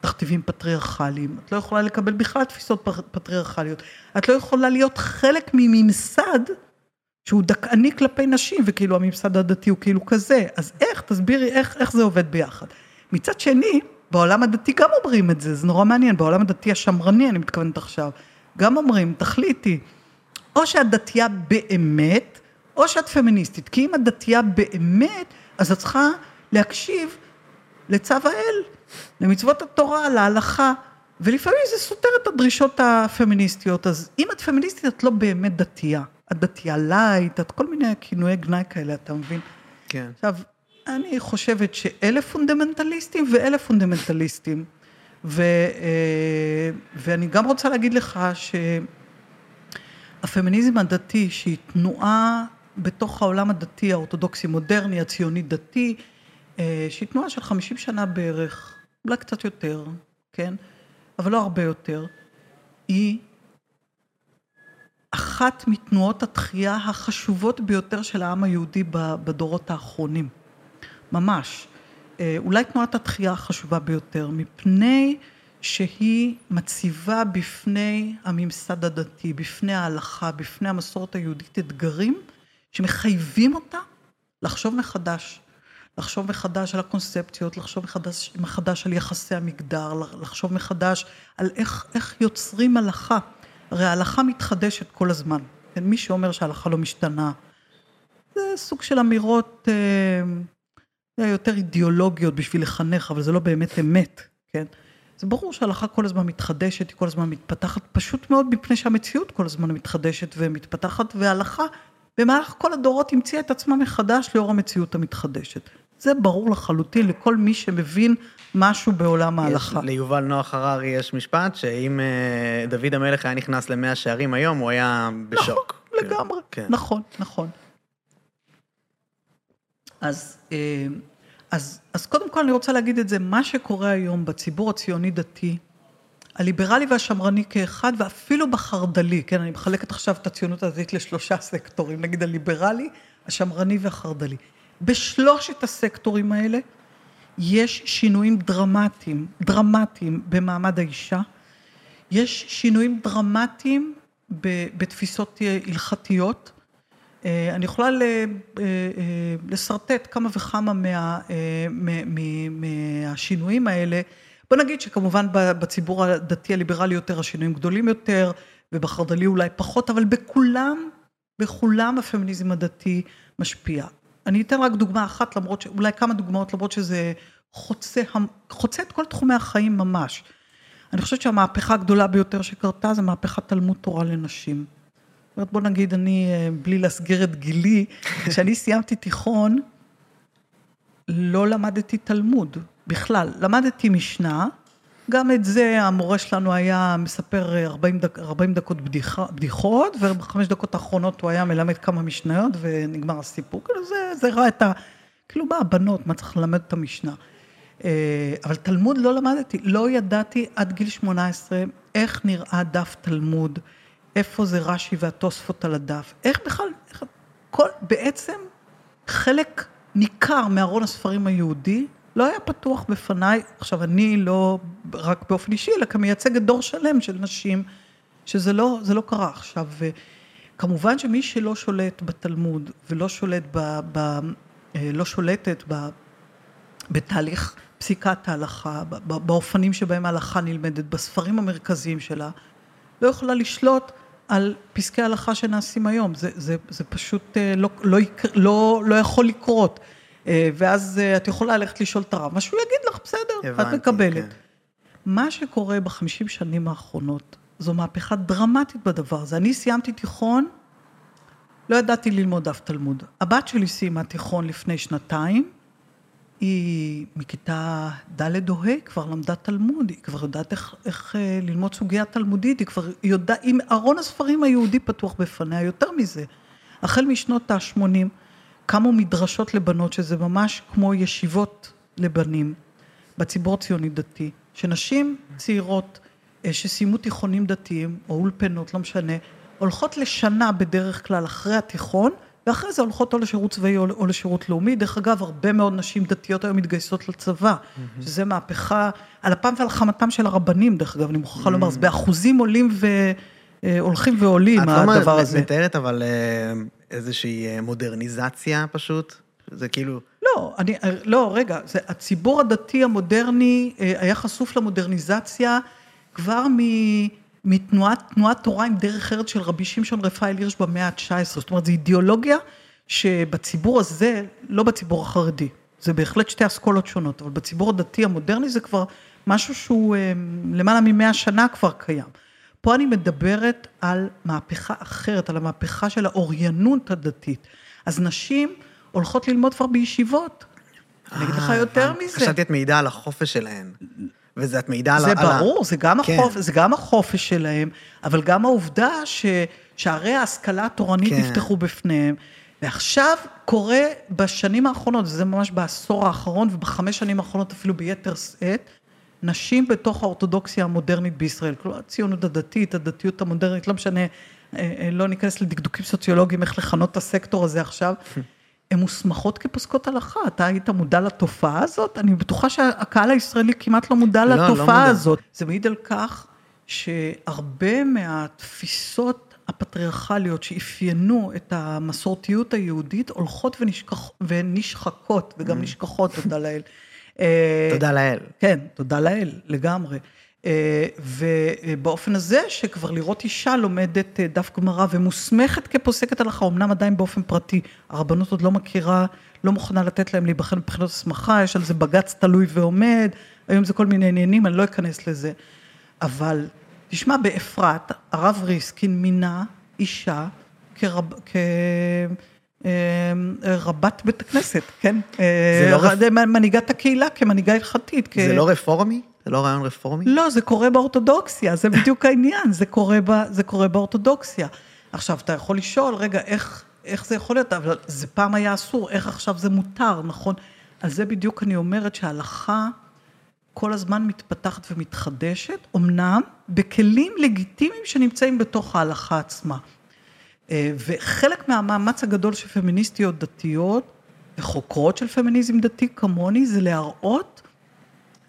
תכתיבים פטריארכליים, את לא יכולה לקבל בכלל תפיסות פטריארכליות. את לא יכולה להיות חלק מממסד שהוא דכאני כלפי נשים, וכאילו הממסד הדתי הוא כאילו כזה. אז איך, תסבירי איך, איך זה עובד ביחד. מצד שני, בעולם הדתי גם אומרים את זה, זה נורא מעניין, בעולם הדתי השמרני, אני מתכוונת עכשיו, גם אומרים, תחליטי, או שאת דתייה באמת, או שאת פמיניסטית. כי אם את דתייה באמת, אז את צריכה להקשיב לצו האל, למצוות התורה, להלכה, ולפעמים זה סותר את הדרישות הפמיניסטיות. אז אם את פמיניסטית, את לא באמת דתייה. את דתייה lite, את כל מיני כינויי גנאי כאלה, אתה מבין? כן. עכשיו, אני חושבת שאלה פונדמנטליסטים ואלה פונדמנטליסטים. ו, אה, ואני גם רוצה להגיד לך שהפמיניזם הדתי, שהיא תנועה בתוך העולם הדתי, האורתודוקסי מודרני, הציוני דתי, אה, שהיא תנועה של 50 שנה בערך, אולי קצת יותר, כן? אבל לא הרבה יותר, היא אחת מתנועות התחייה החשובות ביותר של העם היהודי בדורות האחרונים. ממש. אה, אולי תנועת התחייה החשובה ביותר, מפני שהיא מציבה בפני הממסד הדתי, בפני ההלכה, בפני המסורת היהודית אתגרים שמחייבים אותה לחשוב מחדש. לחשוב מחדש על הקונספציות, לחשוב מחדש, מחדש על יחסי המגדר, לחשוב מחדש על איך, איך יוצרים הלכה. הרי ההלכה מתחדשת כל הזמן. כן, מי שאומר שההלכה לא משתנה, זה סוג של אמירות אה, יותר אידיאולוגיות בשביל לחנך, אבל זה לא באמת אמת, כן? זה ברור שההלכה כל הזמן מתחדשת, היא כל הזמן מתפתחת, פשוט מאוד מפני שהמציאות כל הזמן מתחדשת ומתפתחת, וההלכה במהלך כל הדורות המציאה את עצמה מחדש לאור המציאות המתחדשת. זה ברור לחלוטין לכל מי שמבין משהו בעולם ההלכה. יש, ליובל נוח הררי יש משפט, שאם אה, דוד המלך היה נכנס למאה שערים היום, הוא היה בשוק. נכון, לגמרי, כן. נכון, נכון. אז, אה, אז, אז קודם כל אני רוצה להגיד את זה, מה שקורה היום בציבור הציוני-דתי, הליברלי והשמרני כאחד, ואפילו בחרד"לי, כן, אני מחלקת עכשיו את הציונות הדתית לשלושה סקטורים, נגיד הליברלי, השמרני והחרד"לי. בשלושת הסקטורים האלה יש שינויים דרמטיים, דרמטיים במעמד האישה, יש שינויים דרמטיים בתפיסות הלכתיות. אה, אני יכולה אה, אה, לשרטט כמה וכמה מה, מהשינויים האלה. בוא נגיד שכמובן בציבור הדתי הליברלי יותר השינויים גדולים יותר, ובחרד"לי אולי פחות, אבל בכולם, בכולם הפמיניזם הדתי משפיע. אני אתן רק דוגמה אחת, למרות ש... אולי כמה דוגמאות, למרות שזה חוצה, חוצה את כל תחומי החיים ממש. אני חושבת שהמהפכה הגדולה ביותר שקרתה זה מהפכת תלמוד תורה לנשים. זאת אומרת, בוא נגיד, אני, אה, בלי להסגיר את גילי, כשאני סיימתי תיכון, לא למדתי תלמוד בכלל. למדתי משנה, גם את זה המורה שלנו היה מספר 40, דק, 40 דקות בדיחה, בדיחות, ובחמש דקות האחרונות הוא היה מלמד כמה משניות ונגמר הסיפור. כאילו זה, זה ראה את ה... כאילו מה הבנות, מה צריך ללמד את המשנה. אה, אבל תלמוד לא למדתי, לא ידעתי עד גיל 18 איך נראה דף תלמוד, איפה זה רש"י והתוספות על הדף, איך בכלל, איך, כל, בעצם חלק ניכר מארון הספרים היהודי לא היה פתוח בפניי, עכשיו אני לא רק באופן אישי, אלא כמייצגת דור שלם של נשים, שזה לא, לא קרה עכשיו. כמובן שמי שלא שולט בתלמוד ולא שולט ב... ב אה, לא שולטת ב, בתהליך פסיקת ההלכה, באופנים שבהם ההלכה נלמדת, בספרים המרכזיים שלה, לא יכולה לשלוט על פסקי ההלכה שנעשים היום. זה, זה, זה פשוט אה, לא, לא, לא, לא יכול לקרות. אה, ואז אה, את יכולה ללכת לשאול את הרב, מה שהוא יגיד לך, בסדר, הבנתי, את מקבלת. כן. מה שקורה בחמישים שנים האחרונות, זו מהפכה דרמטית בדבר הזה. אני סיימתי תיכון, לא ידעתי ללמוד אף תלמוד. הבת שלי סיימה תיכון לפני שנתיים, היא מכיתה ד' או ה' כבר למדה תלמוד, היא כבר יודעת איך, איך אה, ללמוד סוגיה תלמודית, היא כבר יודעת, עם ארון הספרים היהודי פתוח בפניה, יותר מזה. החל משנות ה-80 קמו מדרשות לבנות, שזה ממש כמו ישיבות לבנים בציבור הציוני דתי, שנשים צעירות אה, שסיימו תיכונים דתיים, או אולפנות, לא משנה, הולכות לשנה בדרך כלל אחרי התיכון, ואחרי זה הולכות או לשירות צבאי או לשירות לאומי. דרך אגב, הרבה מאוד נשים דתיות היום מתגייסות לצבא, mm-hmm. שזה מהפכה, על אפם ועל חמתם של הרבנים, דרך אגב, אני מוכרחה mm-hmm. לומר, זה באחוזים עולים ו... אה, הולכים ועולים, הדבר הזה. את לא מתארת אבל אה, איזושהי אה, מודרניזציה פשוט? זה כאילו... לא, אני, לא, רגע, זה, הציבור הדתי המודרני היה חשוף למודרניזציה כבר מ... מתנועת תנועת תורה עם דרך ארץ של רבי שמשון רפאל הירש במאה ה-19, זאת אומרת, זו אידיאולוגיה שבציבור הזה, לא בציבור החרדי, זה בהחלט שתי אסכולות שונות, אבל בציבור הדתי המודרני זה כבר משהו שהוא למעלה ממאה שנה כבר קיים. פה אני מדברת על מהפכה אחרת, על המהפכה של האוריינות הדתית. אז נשים הולכות ללמוד כבר בישיבות. אני אגיד לך אה, יותר מזה. חשבתי את מעידה על החופש שלהן. וזה את מעידה על... זה ברור, זה גם, כן. החופ... זה גם החופש שלהם, אבל גם העובדה ש... שהרי ההשכלה התורנית כן. נפתחו בפניהם. ועכשיו קורה בשנים האחרונות, זה ממש בעשור האחרון ובחמש שנים האחרונות אפילו ביתר שאת, נשים בתוך האורתודוקסיה המודרנית בישראל, כלומר הציונות הדתית, הדתיות המודרנית, לא משנה, אה, אה, לא ניכנס לדקדוקים סוציולוגיים איך לכנות את הסקטור הזה עכשיו, הן מוסמכות כפוסקות הלכה. אתה היית מודע לתופעה הזאת? אני בטוחה שהקהל הישראלי כמעט לא מודע לא, לא לתופעה לא הזאת. זה מעיד על כך שהרבה מהתפיסות הפטריארכליות שאפיינו את המסורתיות היהודית הולכות ונשכח, ונשחקות, וגם mm. נשכחות, תודה לאל. אה, תודה לאל. כן, תודה לאל, לגמרי. אה, ובאופן הזה שכבר לראות אישה לומדת אה, דף גמרא ומוסמכת כפוסקת הלכה, אמנם עדיין באופן פרטי, הרבנות עוד לא מכירה, לא מוכנה לתת להם להיבחן מבחינות הסמכה, יש על זה בג"ץ תלוי ועומד, היום זה כל מיני עניינים, אני לא אכנס לזה. אבל תשמע, באפרת, הרב ריסקין מינה אישה כרב, כרבת אה, בית הכנסת, כן? זה לא רפ... מנהיגת הקהילה כמנהיגה הלכתית. זה כ... לא רפורמי? זה לא רעיון רפורמי? לא, זה קורה באורתודוקסיה, זה בדיוק העניין, זה קורה, ב, זה קורה באורתודוקסיה. עכשיו, אתה יכול לשאול, רגע, איך, איך זה יכול להיות? אבל זה פעם היה אסור, איך עכשיו זה מותר, נכון? על זה בדיוק אני אומרת שההלכה כל הזמן מתפתחת ומתחדשת, אמנם בכלים לגיטימיים שנמצאים בתוך ההלכה עצמה. אה, וחלק מהמאמץ הגדול של פמיניסטיות דתיות וחוקרות של פמיניזם דתי כמוני זה להראות,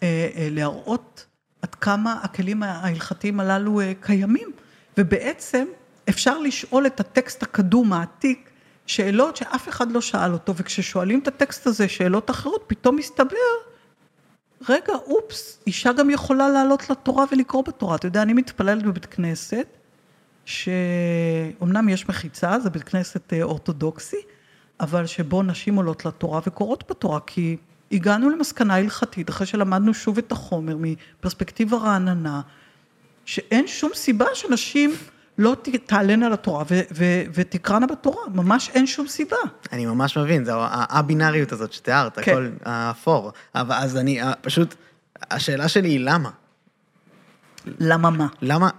אה, אה, להראות עד כמה הכלים ההלכתיים הללו קיימים. ובעצם אפשר לשאול את הטקסט הקדום העתיק שאלות שאף אחד לא שאל אותו, וכששואלים את הטקסט הזה שאלות אחרות, פתאום מסתבר, רגע, אופס, אישה גם יכולה לעלות לתורה ולקרוא בתורה. אתה יודע, אני מתפללת בבית כנסת, שאומנם יש מחיצה, זה בית כנסת אה, אורתודוקסי, אבל שבו נשים עולות לתורה וקוראות בתורה, כי הגענו למסקנה הלכתית, אחרי שלמדנו שוב את החומר מפרספקטיבה רעננה, שאין שום סיבה שנשים לא תעלנה לתורה ותקראנה בתורה, ממש אין שום סיבה. אני ממש מבין, זו הבינאריות הזאת שתיארת, כן. הכל אפור. אבל אז אני, פשוט, השאלה שלי היא למה? למה מה? למה,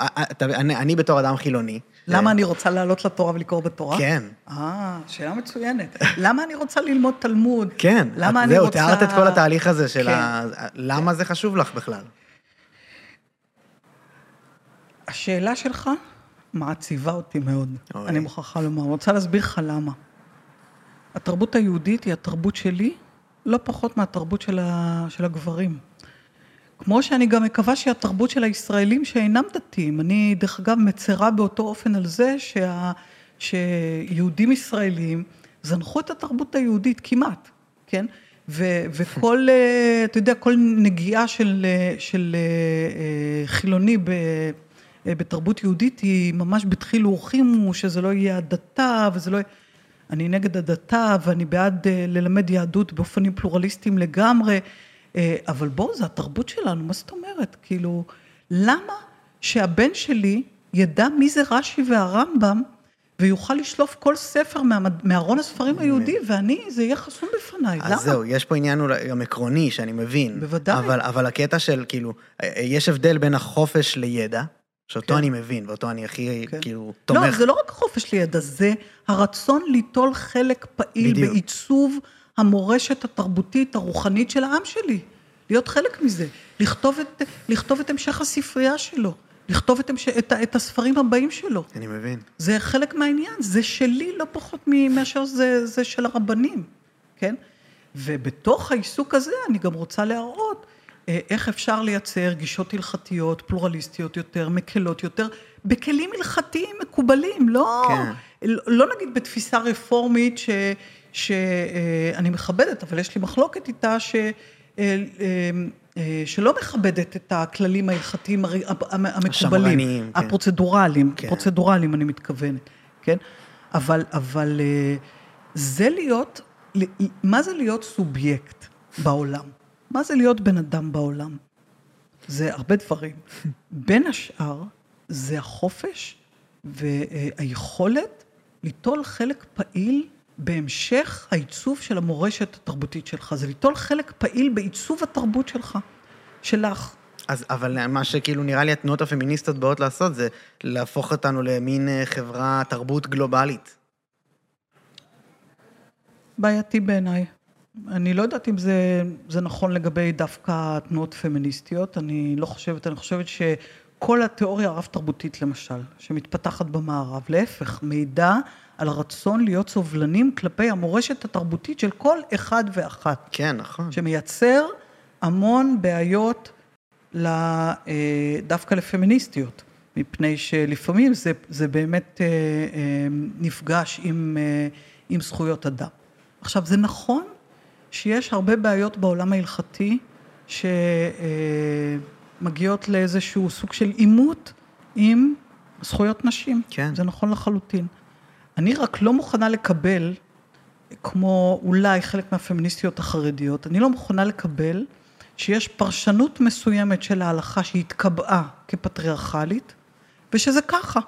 אני, אני בתור אדם חילוני. למה אני רוצה לעלות לתורה ולקרוא בתורה? כן. אה, שאלה מצוינת. למה אני רוצה ללמוד תלמוד? כן. למה אני רוצה... זהו, תיארת את כל התהליך הזה של כן. ה... למה זה חשוב לך בכלל? השאלה שלך מעציבה אותי מאוד, אוי. אני מוכרחה לומר. אני רוצה להסביר לך למה. התרבות היהודית היא התרבות שלי, לא פחות מהתרבות של, ה... של הגברים. כמו שאני גם מקווה שהיא התרבות של הישראלים שאינם דתיים. אני, דרך אגב, מצרה באותו אופן על זה שה... שיהודים ישראלים זנחו את התרבות היהודית כמעט, כן? ו, וכל, אה, אתה יודע, כל נגיעה של, של אה, חילוני ב, אה, בתרבות יהודית היא ממש בדחילו ורחימו, שזה לא יהיה הדתה וזה לא יהיה... אני נגד הדתה ואני בעד ללמד יהדות באופנים פלורליסטיים לגמרי. אה, אבל בואו, זה התרבות שלנו, מה זאת אומרת? כאילו, למה שהבן שלי ידע מי זה רש"י והרמב"ם, ויוכל לשלוף כל ספר מארון הספרים היהודי, ואני, זה יהיה חסום בפניי, למה? אז זהו, יש פה עניין אולי גם עקרוני, שאני מבין. בוודאי. אבל, אבל הקטע של, כאילו, אה, אה, יש הבדל בין החופש לידע, שאותו כן. אני מבין, ואותו אני הכי, כן. כאילו, תומך. לא, זה לא רק חופש לידע, זה הרצון ליטול חלק פעיל בדיוק. בעיצוב המורשת התרבותית, הרוחנית של העם שלי. להיות חלק מזה. לכתוב את, לכתוב את המשך הספרייה שלו. לכתוב את, המש... את, את הספרים הבאים שלו. אני מבין. זה חלק מהעניין, זה שלי לא פחות מאשר זה, זה של הרבנים, כן? ובתוך העיסוק הזה אני גם רוצה להראות אה, איך אפשר לייצר גישות הלכתיות, פלורליסטיות יותר, מקלות יותר, בכלים הלכתיים מקובלים, לא, כן. לא, לא נגיד בתפיסה רפורמית ש, שאני אה, מכבדת, אבל יש לי מחלוקת איתה, ש... אה, שלא מכבדת את הכללים ההלכתיים המקובלים, כן. הפרוצדורליים, כן. פרוצדורליים אני מתכוונת, כן? אבל, אבל זה להיות, מה זה להיות סובייקט בעולם? מה זה להיות בן אדם בעולם? זה הרבה דברים. בין השאר, זה החופש והיכולת ליטול חלק פעיל בהמשך העיצוב של המורשת התרבותית שלך. זה ליטול חלק פעיל בעיצוב התרבות שלך, שלך. אז, אבל מה שכאילו נראה לי התנועות הפמיניסטיות באות לעשות, זה להפוך אותנו למין אה, חברה, תרבות גלובלית. בעייתי בעיניי. אני לא יודעת אם זה, זה נכון לגבי דווקא תנועות פמיניסטיות, אני לא חושבת, אני חושבת שכל התיאוריה הרב-תרבותית למשל, שמתפתחת במערב, להפך, מעידה על הרצון להיות סובלנים כלפי המורשת התרבותית של כל אחד ואחת. כן, נכון. שמייצר המון בעיות אה, דווקא לפמיניסטיות, מפני שלפעמים זה, זה באמת אה, אה, נפגש עם, עם זכויות אדם. עכשיו, זה נכון שיש הרבה בעיות בעולם ההלכתי שמגיעות לאיזשהו סוג של עימות עם זכויות נשים. כן. זה נכון לחלוטין. אני רק לא מוכנה לקבל, כמו אולי חלק מהפמיניסטיות החרדיות, אני לא מוכנה לקבל שיש פרשנות מסוימת של ההלכה שהתקבעה כפטריארכלית, ושזה ככה.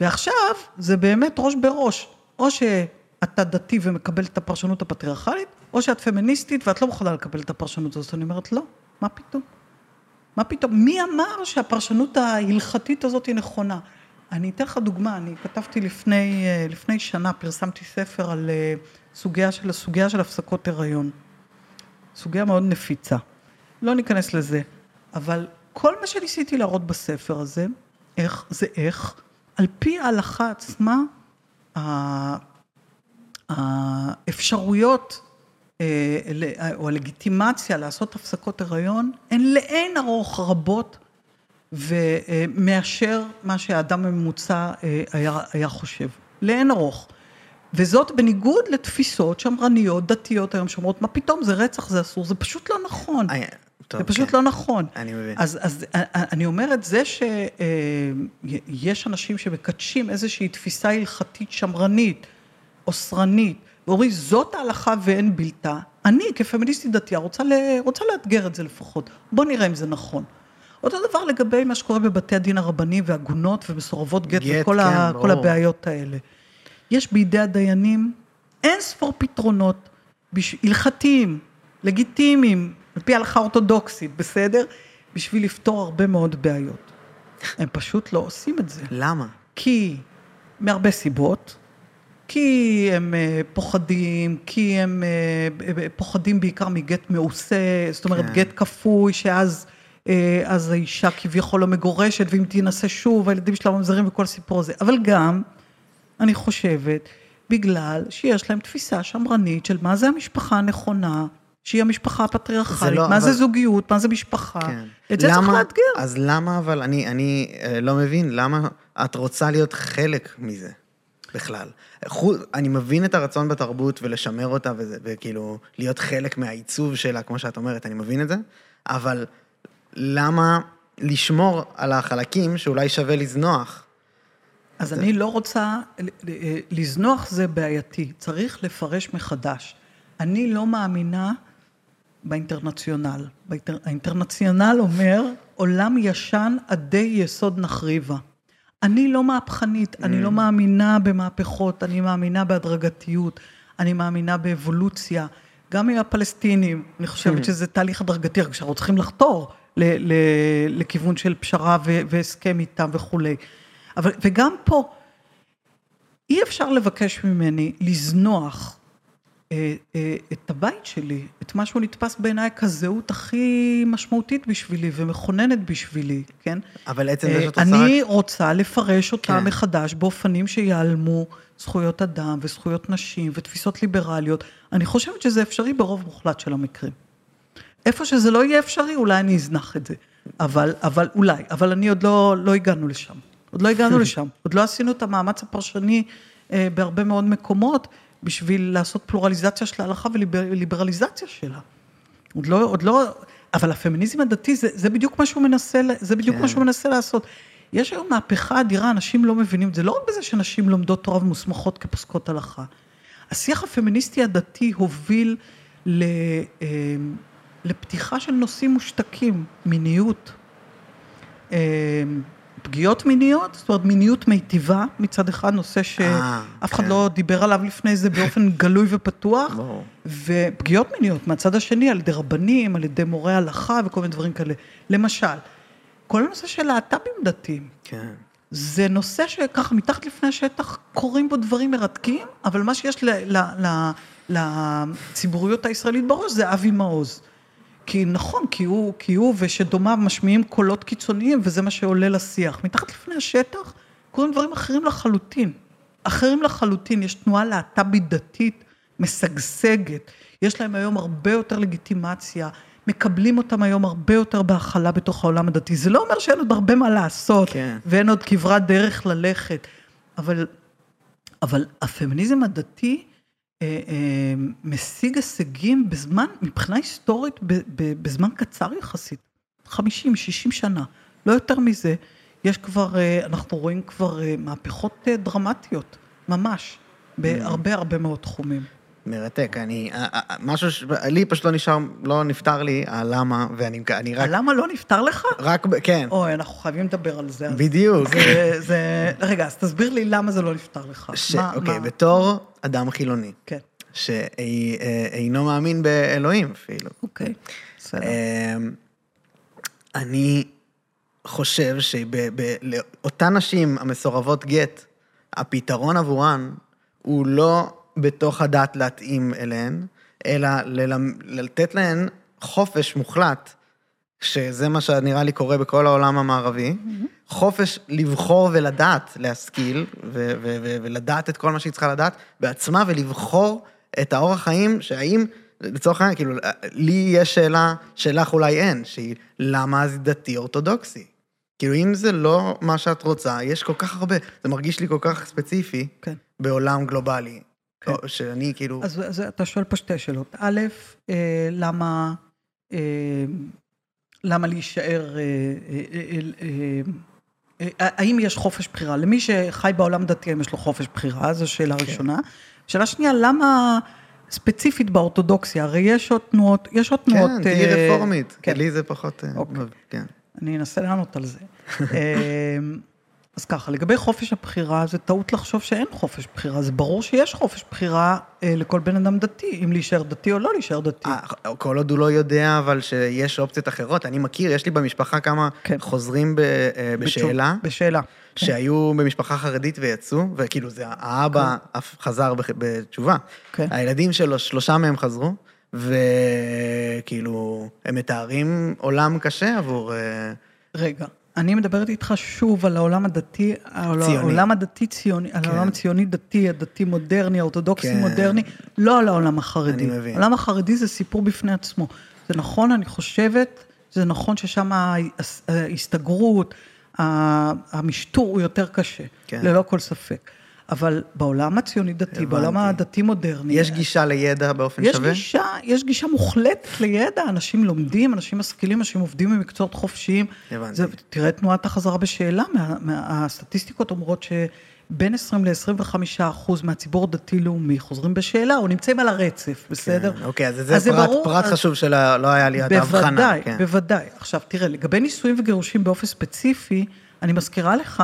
ועכשיו זה באמת ראש בראש. או שאתה דתי ומקבל את הפרשנות הפטריארכלית, או שאת פמיניסטית ואת לא מוכנה לקבל את הפרשנות הזאת. אני אומרת, לא, מה פתאום? מה פתאום? מי אמר שהפרשנות ההלכתית הזאת היא נכונה? אני אתן לך דוגמה, אני כתבתי לפני, לפני שנה, פרסמתי ספר על אה, סוגיה של, סוגיה של הפסקות הריון. סוגיה מאוד נפיצה. לא ניכנס לזה, אבל כל מה שניסיתי להראות בספר הזה, איך, זה איך, על פי ההלכה עצמה, האפשרויות אה, או הלגיטימציה לעשות הפסקות הריון הן לאין ארוך רבות ומאשר מה שהאדם הממוצע אה, היה, היה חושב. לאין ארוך. וזאת בניגוד לתפיסות שמרניות, דתיות היום שאומרות, מה פתאום, זה רצח, זה אסור, זה פשוט לא נכון. אה, טוב, זה פשוט כן. לא נכון. אני מבין. אז, אז אה, אני אומרת, זה שיש אנשים שמקדשים איזושהי תפיסה הלכתית שמרנית, אוסרנית, ואומרים, זאת ההלכה ואין בלתה, אני כפמיניסטית דתייה רוצה, ל, רוצה לאתגר את זה לפחות. בוא נראה אם זה נכון. אותו דבר לגבי מה שקורה בבתי הדין הרבניים ועגונות ומסורבות גט, גט, וכל כן, ה. כל הבעיות האלה. יש בידי הדיינים אין ספור פתרונות בש... הלכתיים, לגיטימיים, על פי ההלכה האורתודוקסית, בסדר? בשביל לפתור הרבה מאוד בעיות. הם פשוט לא עושים את זה. למה? כי, מהרבה סיבות, כי הם אה, פוחדים, כי הם אה, פוחדים בעיקר מגט מעושה, זאת אומרת כן. גט כפוי, שאז אה, אז האישה כביכול לא מגורשת, ואם תינשא שוב, הילדים שלה ממזרים וכל הסיפור הזה. אבל גם, אני חושבת, בגלל שיש להם תפיסה שמרנית של מה זה המשפחה הנכונה, שהיא המשפחה הפטריארכלית, לא, מה אבל- זה זוגיות, מה זה משפחה. כן. את זה צריך למה- לאתגר. אז למה, אבל אני, אני לא מבין, למה את רוצה להיות חלק מזה בכלל? אני מבין את הרצון בתרבות ולשמר אותה וזה, וכאילו, להיות חלק מהעיצוב שלה, כמו שאת אומרת, אני מבין את זה, אבל למה לשמור על החלקים שאולי שווה לזנוח? אז אני לא רוצה, לזנוח זה בעייתי, צריך לפרש מחדש. אני לא מאמינה באינטרנציונל. באינטר... האינטרנציונל אומר, עולם ישן עדי יסוד נחריבה. אני לא מהפכנית, אני לא מאמינה במהפכות, אני מאמינה בהדרגתיות, אני מאמינה באבולוציה. גם עם הפלסטינים, אני חושבת שזה תהליך הדרגתי, רק שאנחנו צריכים לחתור ל- ל- לכיוון של פשרה ו- והסכם איתם וכולי. אבל, וגם פה, אי אפשר לבקש ממני לזנוח את הבית שלי, את מה שהוא נתפס בעיניי כזהות הכי משמעותית בשבילי ומכוננת בשבילי, כן? אבל עצם זה אה, שאת עושה. אני רוצה לפרש אותה כן. מחדש באופנים שיעלמו זכויות אדם וזכויות נשים ותפיסות ליברליות. אני חושבת שזה אפשרי ברוב מוחלט של המקרים. איפה שזה לא יהיה אפשרי, אולי אני אזנח את זה. אבל, אבל אולי, אבל אני עוד לא, לא הגענו לשם. עוד לא הגענו לשם. עוד לא עשינו את המאמץ הפרשני אה, בהרבה מאוד מקומות בשביל לעשות פלורליזציה של ההלכה וליברליזציה שלה. עוד לא, עוד לא, אבל הפמיניזם הדתי זה, זה בדיוק מה שהוא מנסה, זה בדיוק כן. מה שהוא מנסה לעשות. יש היום מהפכה אדירה, אנשים לא מבינים זה, לא רק בזה שנשים לומדות תורה ומוסמכות כפוסקות הלכה. השיח הפמיניסטי הדתי הוביל ל, אה, לפתיחה של נושאים מושתקים, מיניות, אה, פגיעות מיניות, זאת אומרת מיניות מיטיבה מצד אחד, נושא אה, שאף אחד כן. לא דיבר עליו לפני זה באופן גלוי ופתוח. ופגיעות מיניות מהצד השני, על ידי רבנים, על ידי מורי הלכה וכל מיני דברים כאלה. למשל, כל הנושא של להט"בים דתיים, כן. זה נושא שככה מתחת לפני השטח קורים בו דברים מרתקים, אבל מה שיש ל- ל- ל- לציבוריות הישראלית בראש זה אבי מעוז. כי נכון, כי הוא, כי הוא ושדומיו משמיעים קולות קיצוניים וזה מה שעולה לשיח. מתחת לפני השטח קורים דברים אחרים לחלוטין. אחרים לחלוטין, יש תנועה להט"בית דתית משגשגת, יש להם היום הרבה יותר לגיטימציה, מקבלים אותם היום הרבה יותר בהכלה בתוך העולם הדתי. זה לא אומר שאין עוד הרבה מה לעשות, כן. ואין עוד כברת דרך ללכת, אבל, אבל הפמיניזם הדתי משיג הישגים בזמן, מבחינה היסטורית, בזמן קצר יחסית, 50, 60 שנה, לא יותר מזה. יש כבר, אה, אנחנו רואים כבר אה, מהפכות אה, דרמטיות, ממש, בהרבה הרבה מאוד תחומים. מרתק, אני, אה, אה, משהו, ש... לי פשוט לא נשאר, לא נפתר לי הלמה, ואני אני רק, למה לא נפתר לך? רק, כן, אוי, אנחנו חייבים לדבר על זה. בדיוק. זה, זה, רגע, אז תסביר לי למה זה לא נפתר לך. ש... מה- אוקיי, מה- בתור אדם חילוני, כן, שאינו מאמין באלוהים אפילו, אוקיי, בסדר. אמ, אני חושב שלאותן נשים המסורבות גט, הפתרון עבורן הוא לא בתוך הדת להתאים אליהן, אלא לתת להן חופש מוחלט, שזה מה שנראה לי קורה בכל העולם המערבי, חופש לבחור ולדעת, להשכיל, ו- ו- ו- ולדעת את כל מה שהיא צריכה לדעת בעצמה, ולבחור את האורח חיים, שהאם, לצורך העניין, כאילו, לי יש שאלה, שלך אולי אין, שהיא, למה זה דתי אורתודוקסי? כאילו, אם זה לא מה שאת רוצה, יש כל כך הרבה, זה מרגיש לי כל כך ספציפי, כן. בעולם גלובלי. כן. או שאני כאילו... אז, אז אתה שואל פה שתי שאלות. א', אה, למה, אה, למה להישאר, אה, אה, אה, אה, אה, האם יש חופש בחירה? למי שחי בעולם דתי, האם יש לו חופש בחירה? זו שאלה כן. ראשונה. שאלה שנייה, למה ספציפית באורתודוקסיה? הרי יש עוד תנועות, יש עוד תנועות... כן, תהיי רפורמית, כן. לי זה פחות... אוקיי. כן. אני אנסה לענות על זה. אה, אז ככה, לגבי חופש הבחירה, זה טעות לחשוב שאין חופש בחירה. זה ברור שיש חופש בחירה אה, לכל בן אדם דתי, אם להישאר דתי או לא להישאר דתי. אה, כל עוד הוא לא יודע, אבל שיש אופציות אחרות. אני מכיר, יש לי במשפחה כמה כן. חוזרים ב- אה, בשאלה, בשאלה. שהיו במשפחה חרדית ויצאו, וכאילו זה, האבא אף חזר בתשובה. כן. הילדים שלו, שלושה מהם חזרו, וכאילו, הם מתארים עולם קשה עבור... אה, רגע, אני מדברת איתך שוב על העולם הדתי, על ציוני. העולם הדתי ציוני, על כן. העולם הציוני דתי, הדתי מודרני, האורתודוקסי כן. מודרני, לא על העולם החרדי. אני מבין. העולם החרדי זה סיפור בפני עצמו. זה נכון, אני חושבת, זה נכון ששם ההס- ההסתגרות, המשטור הוא יותר קשה, כן. ללא כל ספק. אבל בעולם הציוני דתי, הבנתי. בעולם הדתי מודרני, יש גישה לידע באופן יש שווה? גישה, יש גישה מוחלטת לידע, אנשים לומדים, אנשים משכילים, אנשים עובדים במקצועות חופשיים. הבנתי. זה, תראה תנועת החזרה בשאלה, מה, מה, הסטטיסטיקות אומרות שבין 20 ל-25 אחוז מהציבור הדתי-לאומי חוזרים בשאלה, או נמצאים על הרצף, בסדר? כן, אוקיי, אז זה פרט, ברור, פרט אז- חשוב שלא לא היה לי עד ההבחנה. בוודאי, כן. בוודאי. עכשיו, תראה, לגבי נישואים וגירושים באופן ספציפי, אני מזכירה לך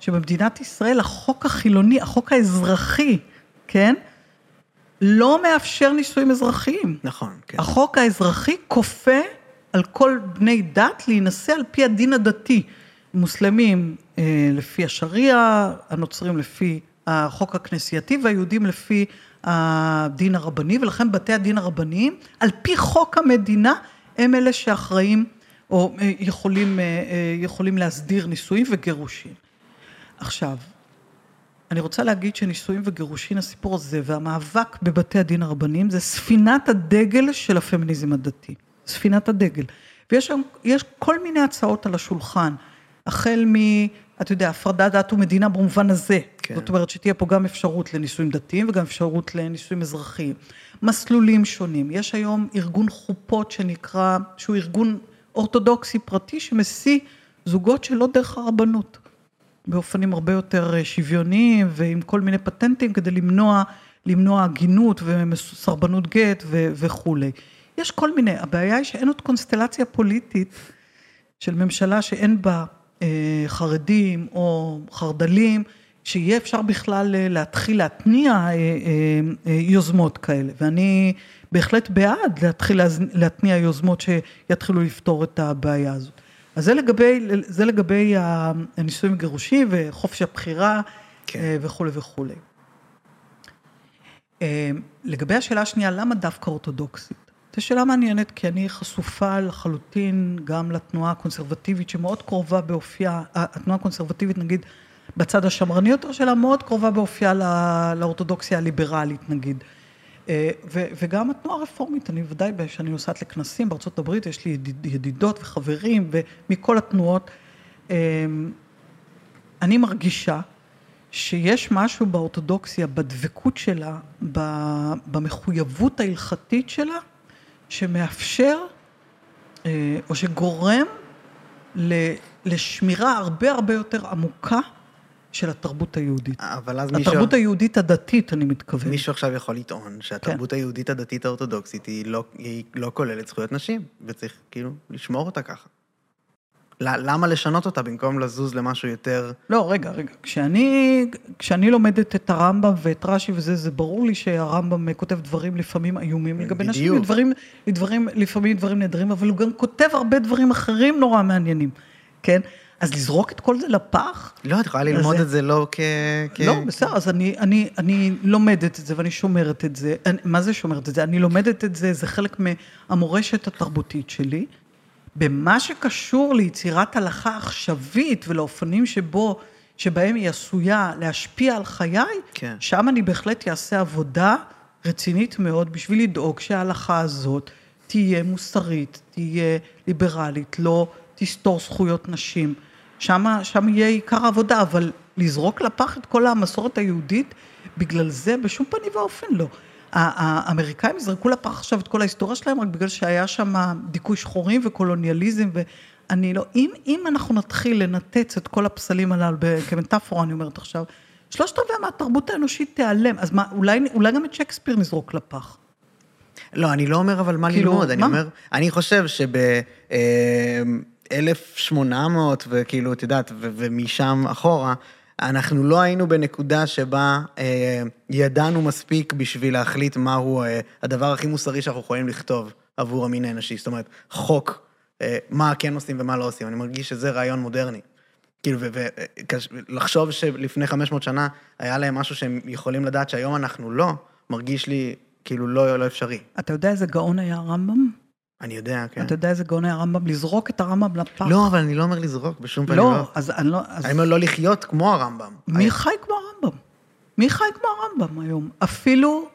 שבמדינת ישראל החוק החילוני, החוק האזרחי, כן? לא מאפשר נישואים אזרחיים. נכון, כן. החוק האזרחי כופה על כל בני דת להינשא על פי הדין הדתי. מוסלמים אה, לפי השריעה, הנוצרים לפי החוק הכנסייתי והיהודים לפי הדין הרבני, ולכן בתי הדין הרבניים, על פי חוק המדינה, הם אלה שאחראים או אה, יכולים, אה, אה, יכולים להסדיר נישואים וגירושים. עכשיו, אני רוצה להגיד שנישואים וגירושין, הסיפור הזה והמאבק בבתי הדין הרבניים זה ספינת הדגל של הפמיניזם הדתי. ספינת הדגל. ויש יש כל מיני הצעות על השולחן, החל מ... אתה יודע, הפרדת דת ומדינה במובן הזה. כן. זאת אומרת שתהיה פה גם אפשרות לנישואים דתיים וגם אפשרות לנישואים אזרחיים. מסלולים שונים. יש היום ארגון חופות שנקרא, שהוא ארגון אורתודוקסי פרטי שמשיא זוגות שלא דרך הרבנות. באופנים הרבה יותר אה, שוויוניים ועם כל מיני פטנטים כדי למנוע, למנוע הגינות וסרבנות גט ו- וכולי. יש כל מיני, הבעיה היא שאין עוד קונסטלציה פוליטית של ממשלה שאין בה אה, חרדים או חרד"לים, שיהיה אפשר בכלל אה, להתחיל להתניע אה, אה, אה, יוזמות כאלה. ואני בהחלט בעד להתחיל להתניע יוזמות שיתחילו לפתור את הבעיה הזאת. אז זה לגבי, זה לגבי הנישואים וגירושים וחופש הבחירה כן. אה, וכולי וכולי. אה, לגבי השאלה השנייה, למה דווקא אורתודוקסית? זו שאלה מעניינת, כי אני חשופה לחלוטין גם לתנועה הקונסרבטיבית שמאוד קרובה באופייה, התנועה הקונסרבטיבית נגיד בצד השמרני יותר שלה, מאוד קרובה באופייה לא- לאורתודוקסיה הליברלית נגיד. אה, ו- וגם התנועה הרפורמית, אני ודאי, כשאני נוסעת לכנסים בארצות הברית, יש לי ידיד- ידידות וחברים ומכל התנועות. אה, אני מרגישה שיש משהו באורתודוקסיה, בדבקות שלה, במחויבות ההלכתית שלה, שמאפשר אה, או שגורם לשמירה הרבה הרבה יותר עמוקה של התרבות היהודית. אבל אז מישהו, התרבות היהודית הדתית, אני מתכוון. מישהו עכשיו יכול לטעון שהתרבות היהודית הדתית האורתודוקסית היא לא, היא לא כוללת זכויות נשים, וצריך כאילו לשמור אותה ככה. למה לשנות אותה במקום לזוז למשהו יותר... לא, רגע, רגע. כשאני, כשאני לומדת את הרמב"ם ואת רש"י וזה, זה ברור לי שהרמב"ם כותב דברים לפעמים איומים לגבי נשים, בדיוק. ודברים, דברים, לפעמים דברים נהדרים, אבל הוא גם כותב הרבה דברים אחרים נורא מעניינים, כן? אז לזרוק את כל זה לפח? לא, את יכולה ללמוד זה- את זה לא כ... כ... לא, בסדר, אז אני, אני, אני לומדת את זה ואני שומרת את זה. אני, מה זה שומרת את זה? אני לומדת את זה, זה חלק מהמורשת התרבותית שלי. במה שקשור ליצירת הלכה עכשווית ולאופנים שבו, שבהם היא עשויה להשפיע על חיי, כן. שם אני בהחלט אעשה עבודה רצינית מאוד בשביל לדאוג שההלכה הזאת תהיה מוסרית, תהיה ליברלית, לא תסתור זכויות נשים. שם, שם יהיה עיקר העבודה, אבל לזרוק לפח את כל המסורת היהודית, בגלל זה בשום פנים ואופן לא. האמריקאים יזרקו לפח עכשיו את כל ההיסטוריה שלהם רק בגלל שהיה שם דיכוי שחורים וקולוניאליזם ואני לא, אם, אם אנחנו נתחיל לנתץ את כל הפסלים הללו, כמטאפורה אני אומרת עכשיו, שלושת רבעי מהתרבות האנושית תיעלם, אז מה, אולי, אולי גם את שייקספיר נזרוק לפח. לא, אני לא אומר אבל מה כאילו, ללמוד, אני אומר, אני חושב שב... 1800 וכאילו, את יודעת, ומשם אחורה, אנחנו לא היינו בנקודה שבה אה, ידענו מספיק בשביל להחליט מהו אה, הדבר הכי מוסרי שאנחנו יכולים לכתוב עבור המין האנושי. זאת אומרת, חוק, אה, מה כן עושים ומה לא עושים. אני מרגיש שזה רעיון מודרני. כאילו, ולחשוב שלפני 500 שנה היה להם משהו שהם יכולים לדעת שהיום אנחנו לא, מרגיש לי כאילו לא, לא אפשרי. אתה יודע איזה גאון היה הרמב"ם? אני יודע, כן. אתה יודע איזה גאון היה הרמב"ם? לזרוק את הרמב"ם לפח. לא, אבל אני לא אומר לזרוק בשום פנים. לא, אז אני לא... אז... אני אומר לא לחיות כמו הרמב"ם. מי היה... חי כמו הרמב"ם? מי חי כמו הרמב"ם היום? אפילו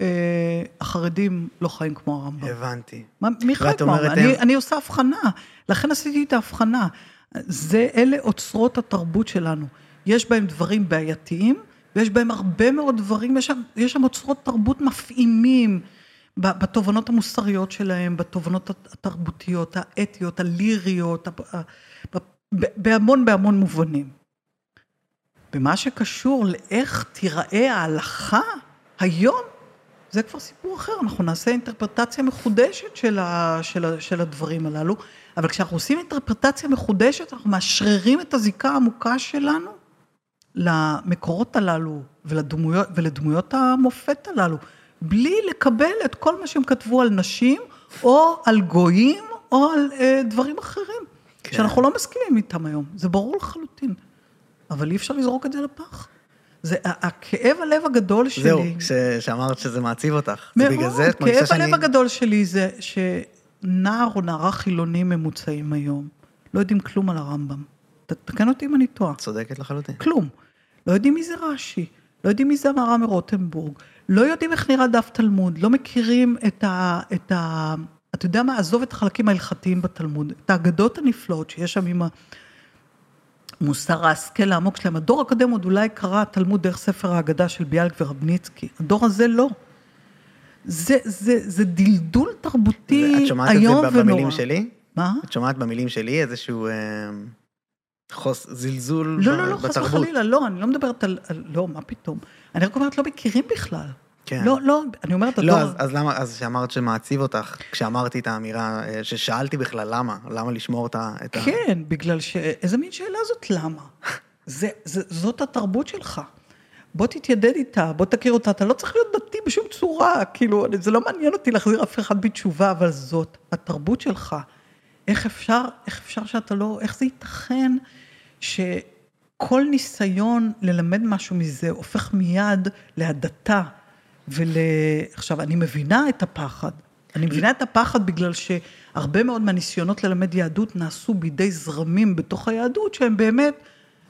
אה, החרדים לא חיים כמו הרמב"ם. הבנתי. מה, מי חי כמו הרמב"ם? הם... אני, אני עושה הבחנה, לכן עשיתי את ההבחנה. זה, אלה אוצרות התרבות שלנו. יש בהם דברים בעייתיים, ויש בהם הרבה מאוד דברים, יש שם, יש שם אוצרות תרבות מפעימים. בתובנות המוסריות שלהם, בתובנות התרבותיות, האתיות, הליריות, בהמון בהמון מובנים. במה שקשור לאיך תיראה ההלכה היום, זה כבר סיפור אחר, אנחנו נעשה אינטרפרטציה מחודשת של, ה, של, ה, של הדברים הללו, אבל כשאנחנו עושים אינטרפרטציה מחודשת, אנחנו מאשררים את הזיקה העמוקה שלנו למקורות הללו ולדמויות, ולדמויות המופת הללו. בלי לקבל את כל מה שהם כתבו על נשים, או על גויים, או על אה, דברים אחרים, כן. שאנחנו לא מסכימים איתם היום, זה ברור לחלוטין. אבל אי אפשר לזרוק את זה לפח. זה הכאב הלב הגדול שלי. זהו, שאמרת שזה מעציב אותך. מאוד, בגלל זה כאב שאני... הלב הגדול שלי זה שנער או נערה חילונים ממוצעים היום, לא יודעים כלום על הרמב"ם. תתקן אותי אם אני טועה. צודקת לחלוטין. כלום. לא יודעים מי זה רש"י, לא יודעים מי זה המהר"ם מרוטנבורג, לא יודעים איך נראה דף תלמוד, לא מכירים את ה... את ה אתה יודע מה, עזוב את החלקים ההלכתיים בתלמוד, את האגדות הנפלאות שיש שם עם המוסר ההשכל העמוק שלהם. הדור הקודם עוד אולי קרא תלמוד דרך ספר ההגדה של ביאליק ורבניצקי, הדור הזה לא. זה, זה, זה דלדול תרבותי איום ונורא. את שומעת את זה במילים שלי? מה? את שומעת במילים שלי איזשהו... חוס, זלזול לא, לא, לא, חס וחלילה, לא, אני לא מדברת על, על, לא, מה פתאום. אני רק אומרת, לא מכירים בכלל. כן. לא, לא, אני אומרת, לא, אז, אז למה, אז שאמרת שמעציב אותך, כשאמרתי את האמירה, אה, ששאלתי בכלל למה, למה לשמור את ה... כן. בגלל ש... איזה מין שאלה זאת למה? זה, זה, זאת התרבות שלך. בוא תתיידד איתה, בוא תכיר אותה, אתה לא צריך להיות דתי בשום צורה, כאילו, זה לא מעניין אותי להחזיר אף אחד בתשובה, אבל זאת התרבות שלך. איך אפשר, איך אפשר שאתה לא, איך זה ייתכן שכל ניסיון ללמד משהו מזה הופך מיד להדתה ול... עכשיו, אני מבינה את הפחד. אני מבינה את הפחד בגלל שהרבה מאוד מהניסיונות ללמד יהדות נעשו בידי זרמים בתוך היהדות שהם באמת,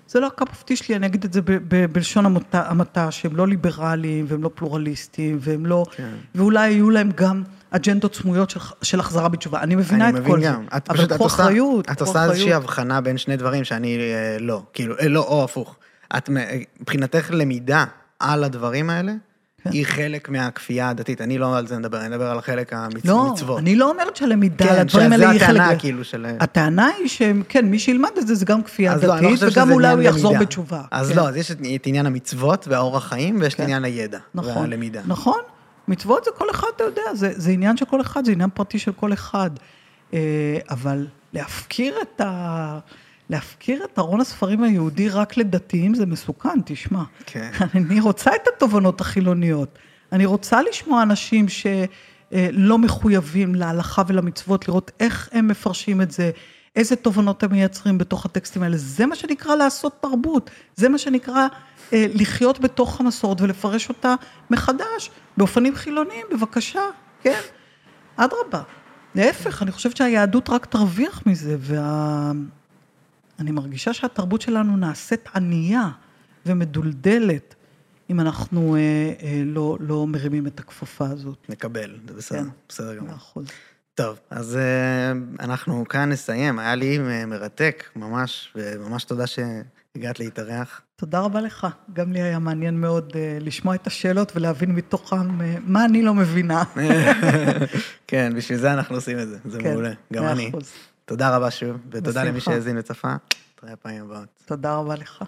זה לא הקאפ שלי, אני אגיד את זה ב- ב- בלשון המעטה, שהם לא ליברליים והם לא פלורליסטיים והם לא, כן. ואולי היו להם גם אג'נדות סמויות של, של החזרה בתשובה. אני מבינה אני את כל גם. זה, את אבל קחו אחריות. את עושה איזושהי הבחנה בין שני דברים שאני אה, לא, כאילו, אה, לא, או הפוך. את, מבחינתך למידה על הדברים האלה, כן. היא חלק מהכפייה הדתית. אני לא על זה מדבר, אני מדבר על החלק המצוות. לא, אני לא אומרת שהלמידה כן, על הדברים האלה היא חלק... כן, שזה הטענה כאילו של... הטענה היא שכן, מי שילמד את זה, זה גם כפייה לא, דתית, לא, וגם אולי הוא יחזור למידה. בתשובה. אז כן. לא, אז יש את עניין המצוות והאורח חיים, ויש כן. את עניין הידע נכון, והלמידה. נכון, מצוות זה כל אחד, אתה יודע, זה, זה עניין של כל אחד, זה עניין פרטי של כל אחד. אה, אבל להפקיר את ה... להפקיר את ארון הספרים היהודי רק לדתיים זה מסוכן, תשמע. כן. אני רוצה את התובנות החילוניות. אני רוצה לשמוע אנשים שלא מחויבים להלכה ולמצוות, לראות איך הם מפרשים את זה, איזה תובנות הם מייצרים בתוך הטקסטים האלה. זה מה שנקרא לעשות תרבות, זה מה שנקרא אה, לחיות בתוך המסורת ולפרש אותה מחדש, באופנים חילוניים, בבקשה, כן. אדרבה. להפך, אני חושבת שהיהדות רק תרוויח מזה, ואני מרגישה שהתרבות שלנו נעשית ענייה ומדולדלת, אם אנחנו אה, אה, לא, לא מרימים את הכפפה הזאת. נקבל, זה בסדר, כן. בסדר גמור. אחוז. טוב, אז אה, אנחנו כאן נסיים. היה לי אה, מרתק, ממש, וממש תודה שהגעת להתארח. תודה רבה לך. גם לי היה מעניין מאוד אה, לשמוע את השאלות ולהבין מתוכם אה, מה אני לא מבינה. כן, בשביל זה אנחנו עושים את זה, זה כן, מעולה, גם מאה אני. אחוז. תודה רבה שוב, ותודה למי בשמחה. שהאזין וצפה. נתראה פעמים הבאות. תודה רבה לך.